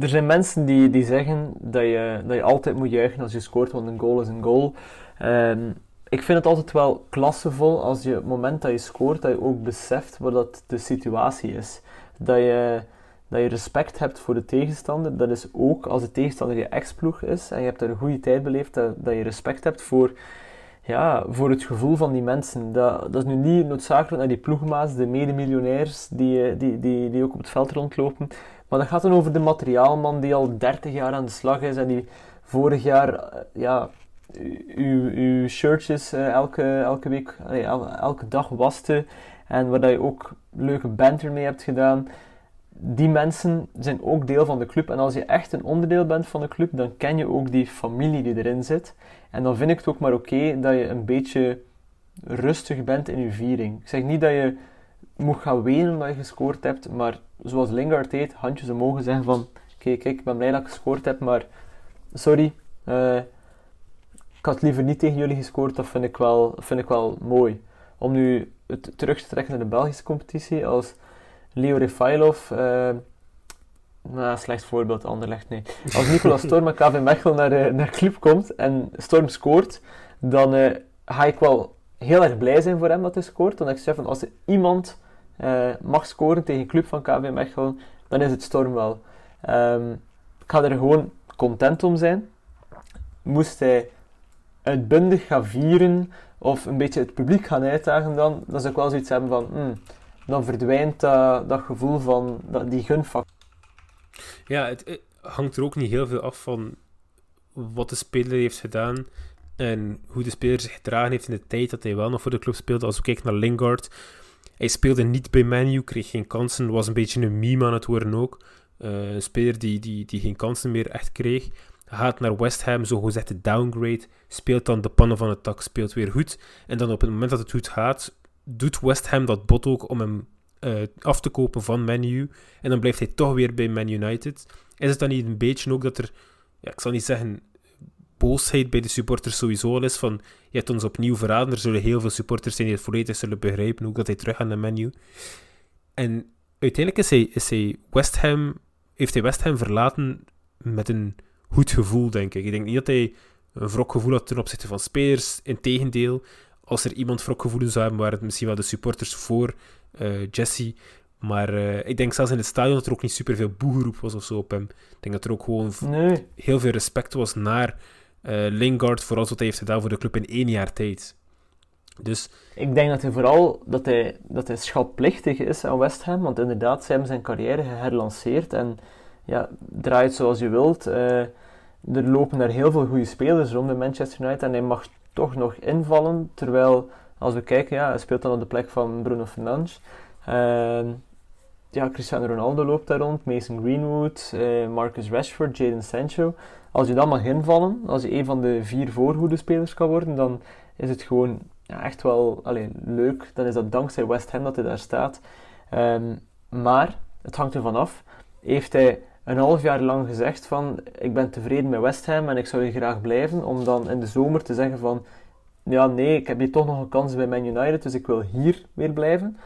Er zijn mensen die, die zeggen dat je, dat je altijd moet juichen als je scoort, want een goal is een goal. Ehm, ik vind het altijd wel klassevol als je het moment dat je scoort, dat je ook beseft wat dat de situatie is. Dat je, dat je respect hebt voor de tegenstander. Dat is ook als de tegenstander je ex-ploeg is en je hebt er een goede tijd beleefd, dat, dat je respect hebt voor, ja, voor het gevoel van die mensen. Dat, dat is nu niet noodzakelijk naar die ploegmaats, de medemiljonairs die, eh, die, die, die ook op het veld rondlopen. Maar dat gaat dan over de materiaalman die al 30 jaar aan de slag is en die vorig jaar eh, ja, uw, uw shirtjes eh, elke, elke week, elke dag waste en waar je ook leuke banter mee hebt gedaan. Die mensen zijn ook deel van de club en als je echt een onderdeel bent van de club, dan ken je ook die familie die erin zit. En dan vind ik het ook maar oké dat je een beetje rustig bent in je viering. Ik zeg niet dat je moet gaan wenen omdat je gescoord hebt, maar zoals Lingard deed, handjes omhoog en zeggen van kijk, kijk, ik ben blij dat ik gescoord heb, maar sorry, eh, ik had liever niet tegen jullie gescoord, dat vind ik wel, vind ik wel mooi. Om nu het terug te trekken naar de Belgische competitie, als Leo Refailov, eh nou, slecht voorbeeld, Anderlecht, nee. Als Nicolas Storm en KV Mechelen naar, eh, naar club komt en Storm scoort, dan eh, ga ik wel heel erg blij zijn voor hem dat hij scoort. Want ik zeg van, als er iemand eh, mag scoren tegen een club van KV Mechelen, dan is het Storm wel. Ehm, ik ga er gewoon content om zijn. Moest hij uitbundig gaan vieren of een beetje het publiek gaan uitdagen dan, dan zou ik wel zoiets hebben van, hmm, dan verdwijnt dat, gevoel van die gunfactor. Ja, het, het hangt er ook niet heel veel af van wat de speler heeft gedaan en hoe de speler zich gedragen heeft in de tijd dat hij wel nog voor de club speelde. Als we kijken naar Lingard, hij speelde niet bij Manu, kreeg geen kansen, was een beetje een meme aan het worden ook. Eh, een speler die, die, die geen kansen meer echt kreeg. Gaat naar West Ham, zo gezegd de downgrade, speelt dan de pannen van het tak, speelt weer goed. En dan op het moment dat het goed gaat, doet West Ham dat bot ook om hem eh, af te kopen van Manu. En dan blijft hij toch weer bij Man United. Is het dan niet een beetje ook dat er, ja, ik zal niet zeggen boosheid bij de supporters sowieso al is van je hebt ons opnieuw verraden. Er zullen heel veel supporters zijn die het volledig zullen begrijpen, ook dat hij terug gaat naar menu. En uiteindelijk is hij, is hij West Ham, heeft hij West Ham verlaten met een goed gevoel, denk ik. Ik denk niet dat hij een wrokgevoel had ten opzichte van spelers. Integendeel, als er iemand wrokgevoelens zou hebben, waren het misschien wel de supporters voor Jesse. Maar eh, ik denk zelfs in het stadion dat er ook niet superveel boegeroep was of zo op hem. Ik denk dat er ook gewoon Nee, heel veel respect was naar eh, Lingard voor alles wat hij heeft gedaan voor de club in één jaar tijd. Dus Ik denk dat hij vooral dat hij, dat hij schatplichtig is aan West Ham, want inderdaad, ze hebben zijn carrière geherlanceerd en ja, draai het zoals je wilt. Eh, er lopen er heel veel goede spelers rond in Manchester United en hij mag toch nog invallen, terwijl als we kijken, ja, hij speelt dan op de plek van Bruno Fernandes. Ehm, ja, Cristiano Ronaldo loopt daar rond, Mason Greenwood, eh, Marcus Rashford, Jadon Sancho. Als je dan mag invallen, als je een van de vier voorhoede spelers kan worden, dan is het gewoon ja, echt wel allee, leuk. Dan is dat dankzij West Ham dat hij daar staat. Ehm, maar het hangt ervan af. Heeft hij een half jaar lang gezegd van ik ben tevreden met West Ham en ik zou hier graag blijven, om dan in de zomer te zeggen van ja nee, ik heb hier toch nog een kans bij Man United, dus ik wil hier weer blijven.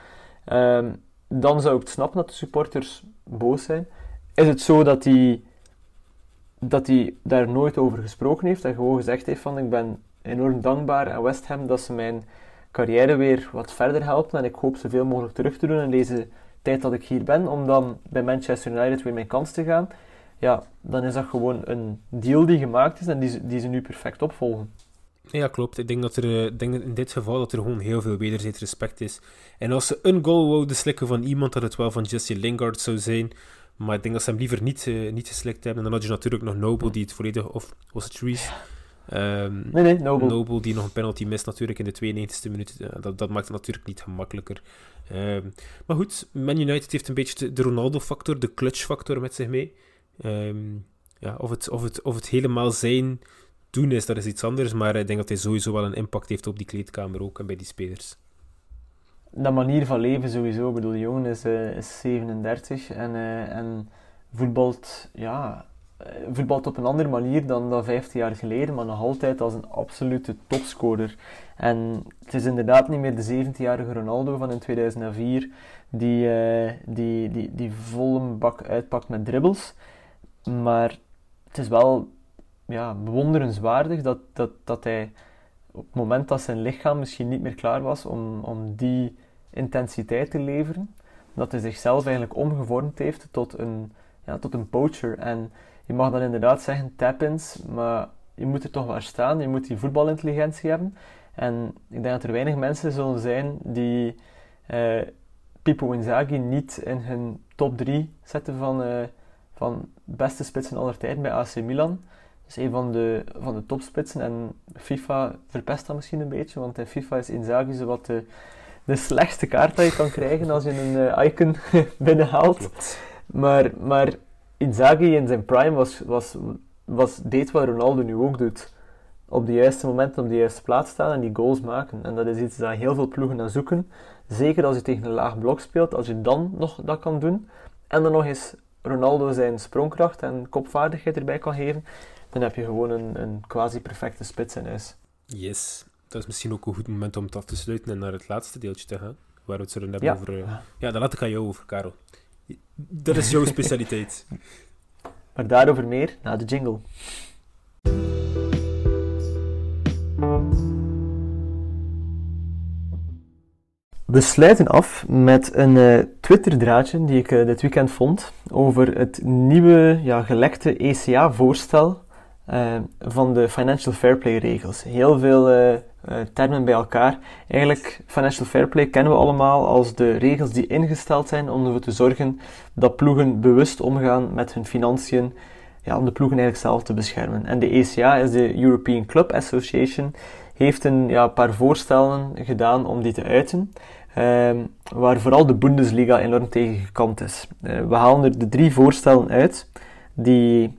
Ehm, dan zou ik het snappen dat de supporters boos zijn. Is het zo dat hij, dat daar nooit over gesproken heeft en gewoon gezegd heeft van ik ben enorm dankbaar aan West Ham dat ze mijn carrière weer wat verder helpen en ik hoop zoveel mogelijk terug te doen in deze tijd dat ik hier ben, om dan bij Manchester United weer mijn kans te gaan, ja, dan is dat gewoon een deal die gemaakt is en die, die ze nu perfect opvolgen. Ja, klopt. Ik denk dat er eh, denk in dit geval dat er gewoon heel veel wederzijds respect is. En als ze een goal wouden slikken van iemand, dat het wel van Jesse Lingard zou zijn. Maar ik denk dat ze hem liever niet, uh, niet geslikt hebben. En dan had je natuurlijk nog Noble, die het volledig... Of was het Reese? Um, nee, nee, Noble. Noble, die nog een penalty mist natuurlijk in de 92e minuut. dat, dat maakt het natuurlijk niet gemakkelijker. Um, maar goed, Man United heeft een beetje de, Ronaldo-factor, de clutch-factor met zich mee. Um, ja, of, het, of, het, of het helemaal zijn doen is, dat is iets anders. Maar ik denk dat hij sowieso wel een impact heeft op die kleedkamer ook en bij die spelers. Dat manier van leven sowieso. Ik bedoel, de jongen is, uh, is 37 en, uh, en voetbalt, ja, eh, voetbalt op een andere manier dan, dan 15 jaar geleden, maar nog altijd als een absolute topscorer. En het is inderdaad niet meer de 17-jarige Ronaldo van in 2004 die, die, die, die volle bak uitpakt met dribbles. Maar het is wel ja, bewonderenswaardig dat, dat, dat hij op het moment dat zijn lichaam misschien niet meer klaar was om, om die intensiteit te leveren, dat hij zichzelf eigenlijk omgevormd heeft tot een, ja, tot een poacher. En je mag dan inderdaad zeggen tap-ins, maar je moet er toch waar staan, je moet die voetbalintelligentie hebben. En ik denk dat er weinig mensen zullen zijn die uh, Pippo Inzaghi niet in hun top 3 zetten van, uh, van beste spitsen aller tijden bij AC Milan is een van de, van de topspitsen. En FIFA verpest dat misschien een beetje, want in FIFA is Inzaghi zo wat de, de slechtste kaart dat je kan krijgen als je een uh, icon binnenhaalt. Maar, maar Inzaghi in zijn prime was, was, was, deed wat Ronaldo nu ook doet. Op de juiste moment op de juiste plaats staan en die goals maken. En dat is iets dat heel veel ploegen naar zoeken. Zeker als je tegen een laag blok speelt, als je dan nog dat kan doen. En dan nog eens Ronaldo zijn sprongkracht en kopvaardigheid erbij kan geven dan heb je gewoon een, een quasi-perfecte spits in huis. Yes, dat is misschien ook een goed moment om het af te sluiten en naar het laatste deeltje te gaan. Waar we het zullen hebben over... Uh, ja, dan laat ik aan jou over, Karel. Dat is jouw specialiteit. maar daarover meer na de jingle. We sluiten af met een uh, Twitter-draadje die ik uh, dit weekend vond over het nieuwe ja, gelekte ECA-voorstel uh, van de Financial Fair Play regels. Heel veel uh, termen bij elkaar. Eigenlijk, Financial Fair Play kennen we allemaal als de regels die ingesteld zijn om ervoor te zorgen dat ploegen bewust omgaan met hun financiën, ja, om de ploegen eigenlijk zelf te beschermen. En de ECA is de European Club Association, heeft een ja, paar voorstellen gedaan om die te uiten. Uh, waar vooral de Bundesliga enorm tegen gekant is. We halen er de drie voorstellen uit die,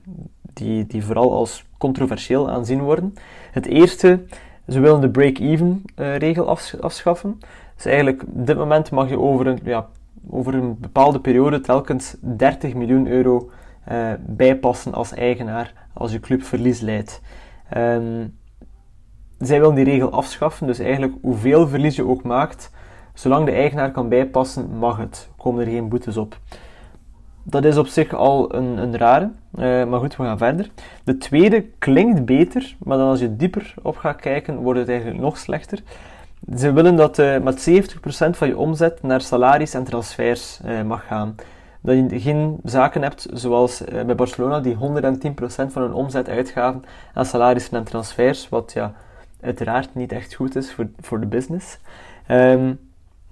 die, die vooral als controversieel aanzien worden. Het eerste, ze willen de break-even uh, regel afschaffen. Dus eigenlijk, op dit moment mag je over een, ja, over een bepaalde periode telkens 30 miljoen euro uh, bijpassen als eigenaar als je club verlies leidt. Um, zij willen die regel afschaffen, dus eigenlijk hoeveel verlies je ook maakt, zolang de eigenaar kan bijpassen, mag het. Komen er geen boetes op. Dat is op zich al een, een rare, uh, maar goed, we gaan verder. De tweede klinkt beter, maar dan als je dieper op gaat kijken, wordt het eigenlijk nog slechter. Ze willen dat uh, met 70% van je omzet naar salaris en transfers uh, mag gaan. Dat je geen zaken hebt zoals bij Barcelona, die 110% van hun omzet uitgaven aan salarissen en transfers, wat ja, uiteraard niet echt goed is voor, voor de business. Um,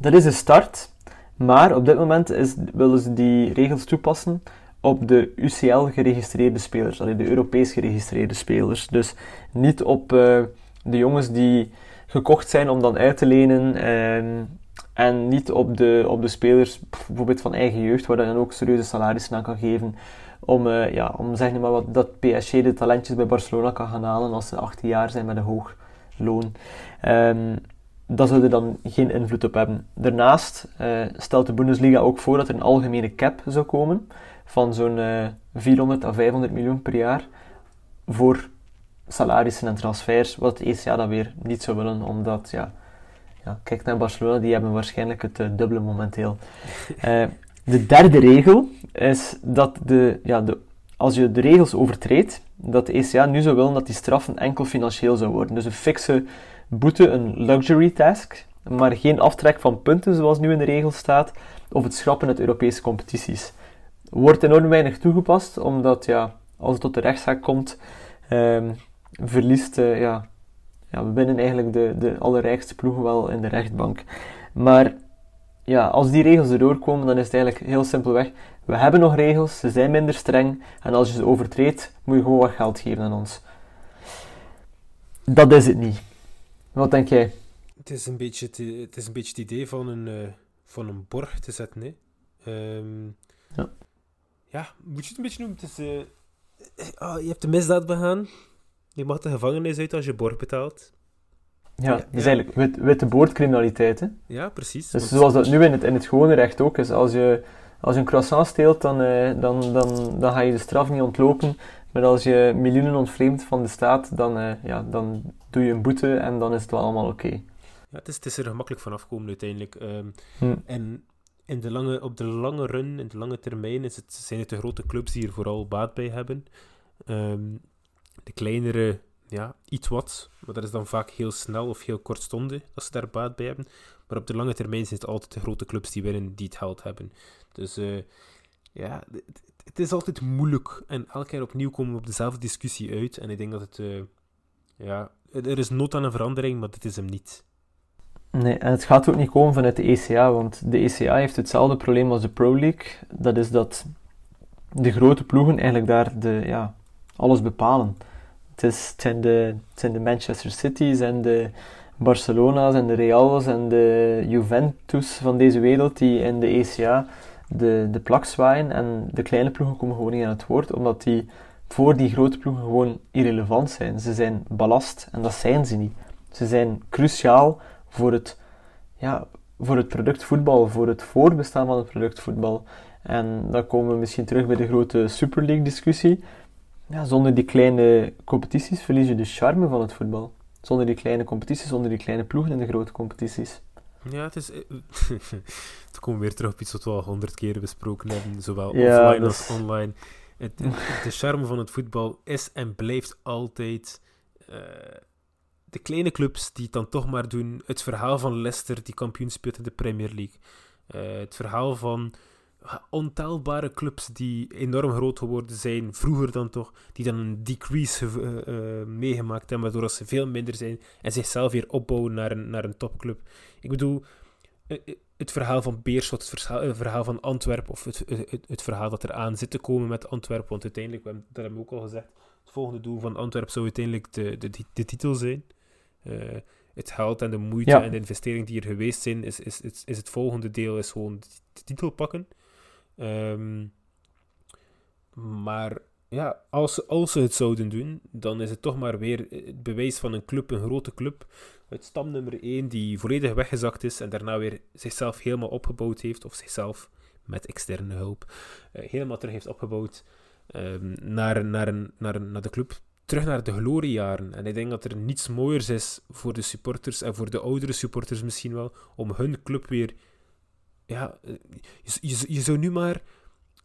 dat is een start, maar op dit moment is, willen ze die regels toepassen op de UCL geregistreerde spelers, de Europees geregistreerde spelers. Dus niet op uh, de jongens die gekocht zijn om dan uit te lenen uh, en niet op de, op de spelers bijvoorbeeld van eigen jeugd, waar je dan ook serieuze salarissen aan kan geven. Om, uh, ja, om zeg maar wat, dat PSG de talentjes bij Barcelona kan gaan halen als ze 18 jaar zijn met een hoog loon. Um, dat zou er dan geen invloed op hebben. Daarnaast uh, stelt de Bundesliga ook voor dat er een algemene cap zou komen van zo'n 400 à 500 miljoen per jaar voor salarissen en transfers, wat het ECA dan weer niet zou willen, omdat, ja, ja kijk naar Barcelona, die hebben waarschijnlijk het dubbele momenteel. de derde regel is dat de, ja, de, als je de regels overtreedt, dat de ECA nu zou willen dat die straffen enkel financieel zou worden. Dus een fikse boete, een luxury task, maar geen aftrek van punten zoals nu in de regel staat, of het schrappen uit Europese competities. Wordt enorm weinig toegepast, omdat ja, als het tot de rechtszaak komt, um, verliest, uh, ja, ja, we winnen eigenlijk de, de allerrijkste ploegen wel in de rechtbank. Maar ja, als die regels erdoor komen, dan is het eigenlijk heel simpelweg. We hebben nog regels, ze zijn minder streng. En als je ze overtreedt, moet je gewoon wat geld geven aan ons. Dat is het niet. Wat denk jij? Het is een beetje het, het, is een beetje het idee van een, uh, van een borg te zetten. Hè? Um, ja. ja, moet je het een beetje noemen? Het is, uh, oh, je hebt de misdaad begaan. Je mag de gevangenis uit als je borg betaalt. Ja, dat is eigenlijk wit, witte boordcriminaliteit. Hè? Ja, precies. Dus zoals dat nu in het, in het gewone recht ook is. Als je, als je een croissant steelt, dan, eh, dan, dan, dan ga je de straf niet ontlopen. Maar als je miljoenen ontvreemdt van de staat, dan, eh, ja, dan doe je een boete en dan is het wel allemaal oké. Ja, het is, het is er gemakkelijk van afkomen uiteindelijk. Ehm, hm. En in de lange, op de lange run, in de lange termijn, is het, zijn het de grote clubs die er vooral baat bij hebben. Ehm, de kleinere ja, iets wat. Maar dat is dan vaak heel snel of heel kortstondig dat ze daar baat bij hebben. Maar op de lange termijn zijn het altijd de grote clubs die winnen, die het geld hebben. Dus uh, ja, het, het, is altijd moeilijk. En elke keer opnieuw komen we op dezelfde discussie uit. En ik denk dat het, uh, ja, er is nood aan een verandering, maar dit is hem niet. Nee, en het gaat ook niet komen vanuit de ECA, want de ECA heeft hetzelfde probleem als de Pro League. Dat is dat de grote ploegen eigenlijk daar de, ja, alles bepalen. Het, is, zijn de, zijn de Manchester Cities en de Barcelona's en de Reals en de Juventus van deze wereld die in de ECA de, de plak zwaaien en de kleine ploegen komen gewoon niet aan het woord, omdat die voor die grote ploegen gewoon irrelevant zijn. Ze zijn ballast en dat zijn ze niet. Ze zijn cruciaal voor het, ja, voor het product voetbal, voor het voorbestaan van het product voetbal. En dan komen we misschien terug bij de grote Super League discussie ja, zonder die kleine competities verlies je de charme van het voetbal. Zonder die kleine competities, zonder die kleine ploegen in de grote competities. Ja, het is... Eh, het komen weer terug op iets wat we al honderd keer besproken hebben, zowel offline als online. Het, de charme van het voetbal is en blijft altijd uh, de kleine clubs die het dan toch maar doen. Het verhaal van Leicester die kampioen speelt in de Premier League. Uh, het verhaal van ontelbare clubs die enorm groot geworden zijn, vroeger dan toch, die dan een decrease uh, meegemaakt hebben, waardoor ze veel minder zijn en zichzelf weer opbouwen naar een, naar een topclub. Ik bedoel, het verhaal van Beerschot, het verhaal, van Antwerpen, of het, het, het, verhaal dat er aan zit te komen met Antwerpen, want uiteindelijk, we hebben, dat hebben we ook al gezegd, het volgende doel van Antwerpen zou uiteindelijk de, de, de, titel zijn. het geld en de moeite en de investering die er geweest zijn, is, is, is, is het volgende deel is gewoon de titel pakken. Um, maar ja, als, als ze het zouden doen, dan is het toch maar weer het bewijs van een club, een grote club, uit stamnummer 1, die volledig weggezakt is en daarna weer zichzelf helemaal opgebouwd heeft, of zichzelf met externe hulp uh, helemaal terug heeft opgebouwd um, naar, naar, naar, naar de club. Terug naar de gloriejaren. En ik denk dat er niets mooiers is voor de supporters en voor de oudere supporters misschien wel, om hun club weer ja, eh, je, je, je, zou nu maar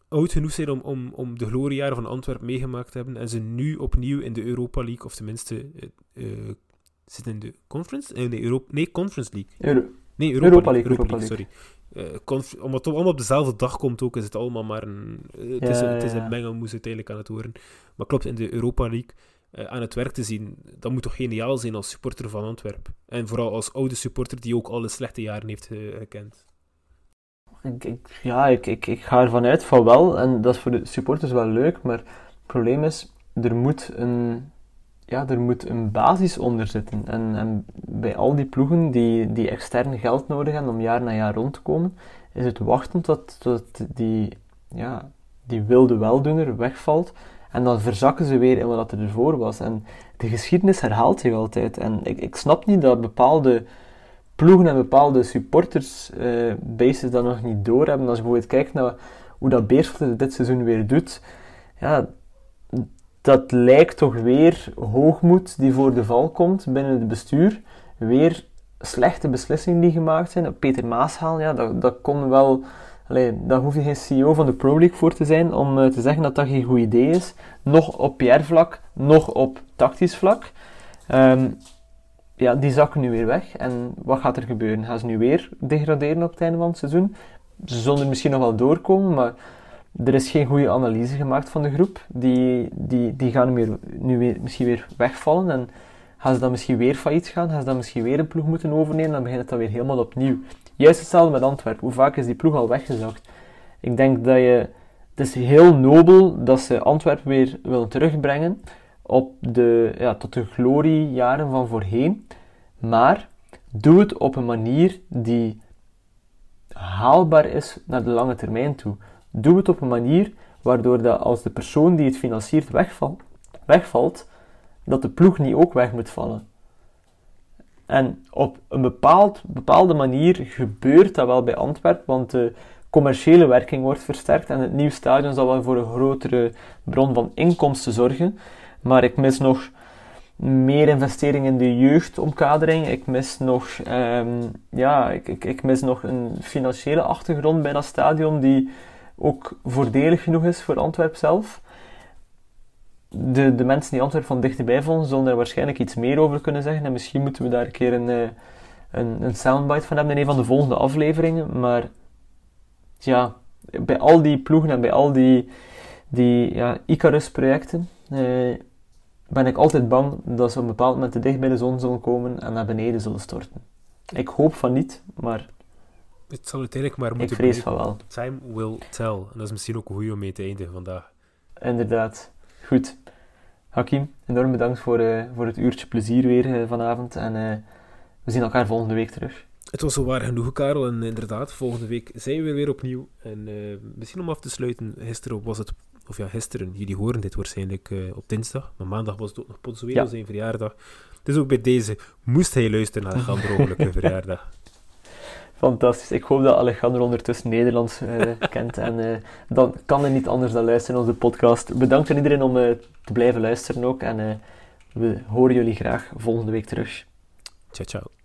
oud genoeg zijn om, om, om de gloriejaren van Antwerpen meegemaakt te hebben en ze nu opnieuw in de Europa League, of tenminste uh, zitten in de Conference? Uh, nee, Europa, nee, Conference League. nee, Europa, League, Europa League, sorry. Uh, omdat het allemaal op dezelfde dag komt ook, is het allemaal maar een... Het, is, een, het is een mengelmoes uiteindelijk aan het worden. Maar klopt, in de Europa League aan het werk te zien, dat moet toch geniaal zijn als supporter van Antwerpen. En vooral als oude supporter die ook alle slechte jaren heeft gekend. Ik, ja, ik, ik, ik ga ervan uit van wel. En dat is voor de supporters wel leuk. Maar het probleem is, er moet een, ja, er moet een basis onder zitten. En, en bij al die ploegen die, die extern geld nodig hebben om jaar na jaar rond te komen, is het wachten tot, tot die, ja, die wilde weldoener wegvalt. En dan verzakken ze weer in wat er ervoor was. En de geschiedenis herhaalt zich altijd. En ik, ik snap niet dat bepaalde ploegen en bepaalde supporters uh, bases dat nog niet door hebben. Als je bijvoorbeeld kijkt naar hoe dat Beerschot dit seizoen weer doet, ja, dat lijkt toch weer hoogmoed die voor de val komt binnen het bestuur. Weer slechte beslissingen die gemaakt zijn. Peter Maas ja, dat, dat kon wel... Allee, daar hoef je geen CEO van de Pro League voor te zijn om uh, te zeggen dat dat geen goed idee is. Nog op PR-vlak, nog op tactisch vlak. Um, ja, die zakken nu weer weg. En wat gaat er gebeuren? Gaan ze nu weer degraderen op het einde van het seizoen? Ze zullen er misschien nog wel doorkomen, maar er is geen goede analyse gemaakt van de groep. Die, die, die gaan nu, weer, nu misschien weer wegvallen. En gaan ze dan misschien weer failliet gaan? Gaan ze dan misschien weer een ploeg moeten overnemen? Dan begint het dan weer helemaal opnieuw. Juist hetzelfde met Antwerpen. Hoe vaak is die ploeg al weggezakt? Ik denk dat je... Het is heel nobel dat ze Antwerpen weer willen terugbrengen op de, ja, tot de gloriejaren van voorheen. Maar doe het op een manier die haalbaar is naar de lange termijn toe. Doe het op een manier waardoor dat als de persoon die het financiert wegvalt, wegvalt dat de ploeg niet ook weg moet vallen. En op een bepaald, bepaalde manier gebeurt dat wel bij Antwerpen, want de commerciële werking wordt versterkt en het nieuwe stadion zal wel voor een grotere bron van inkomsten zorgen. Maar ik mis nog meer investering in de jeugdomkadering. Ik mis nog, um, ja, ik, mis nog een financiële achtergrond bij dat stadion die ook voordelig genoeg is voor Antwerpen zelf. De, de mensen die Antwerpen van dichterbij volgen, zullen er waarschijnlijk iets meer over kunnen zeggen. En misschien moeten we daar een keer een, eh, een, een soundbite van hebben in een van de volgende afleveringen. Maar ja, bij al die ploegen en bij al die, die ja, Icarus-projecten eh, ben ik altijd bang dat ze op een bepaald moment te dicht bij de zon zullen komen en naar beneden zullen storten. Ik hoop van niet, maar het zal uiteindelijk maar moeten ik vrees van wel. Time will tell. En dat is misschien ook goed om mee te eindigen vandaag. Inderdaad. Goed. Hakim, enorm bedankt voor, uh, voor het uurtje plezier weer uh, vanavond. En uh, we zien elkaar volgende week terug. Het was zo waar genoeg, Karel. En inderdaad, volgende week zijn we weer opnieuw. En misschien om af te sluiten, gisteren was het of ja, gisteren, jullie horen dit waarschijnlijk uh, op dinsdag, maar maandag was het ook nog Ponsuelo ja. zijn verjaardag. Dus ook bij deze moest hij luisteren naar Alejandro verjaardag. Fantastisch. Ik hoop dat Alejandro ondertussen Nederlands uh, kent. En uh, dan kan er niet anders dan luisteren naar onze podcast. Bedankt aan iedereen om te blijven luisteren ook. En we horen jullie graag volgende week terug. Ciao, ciao.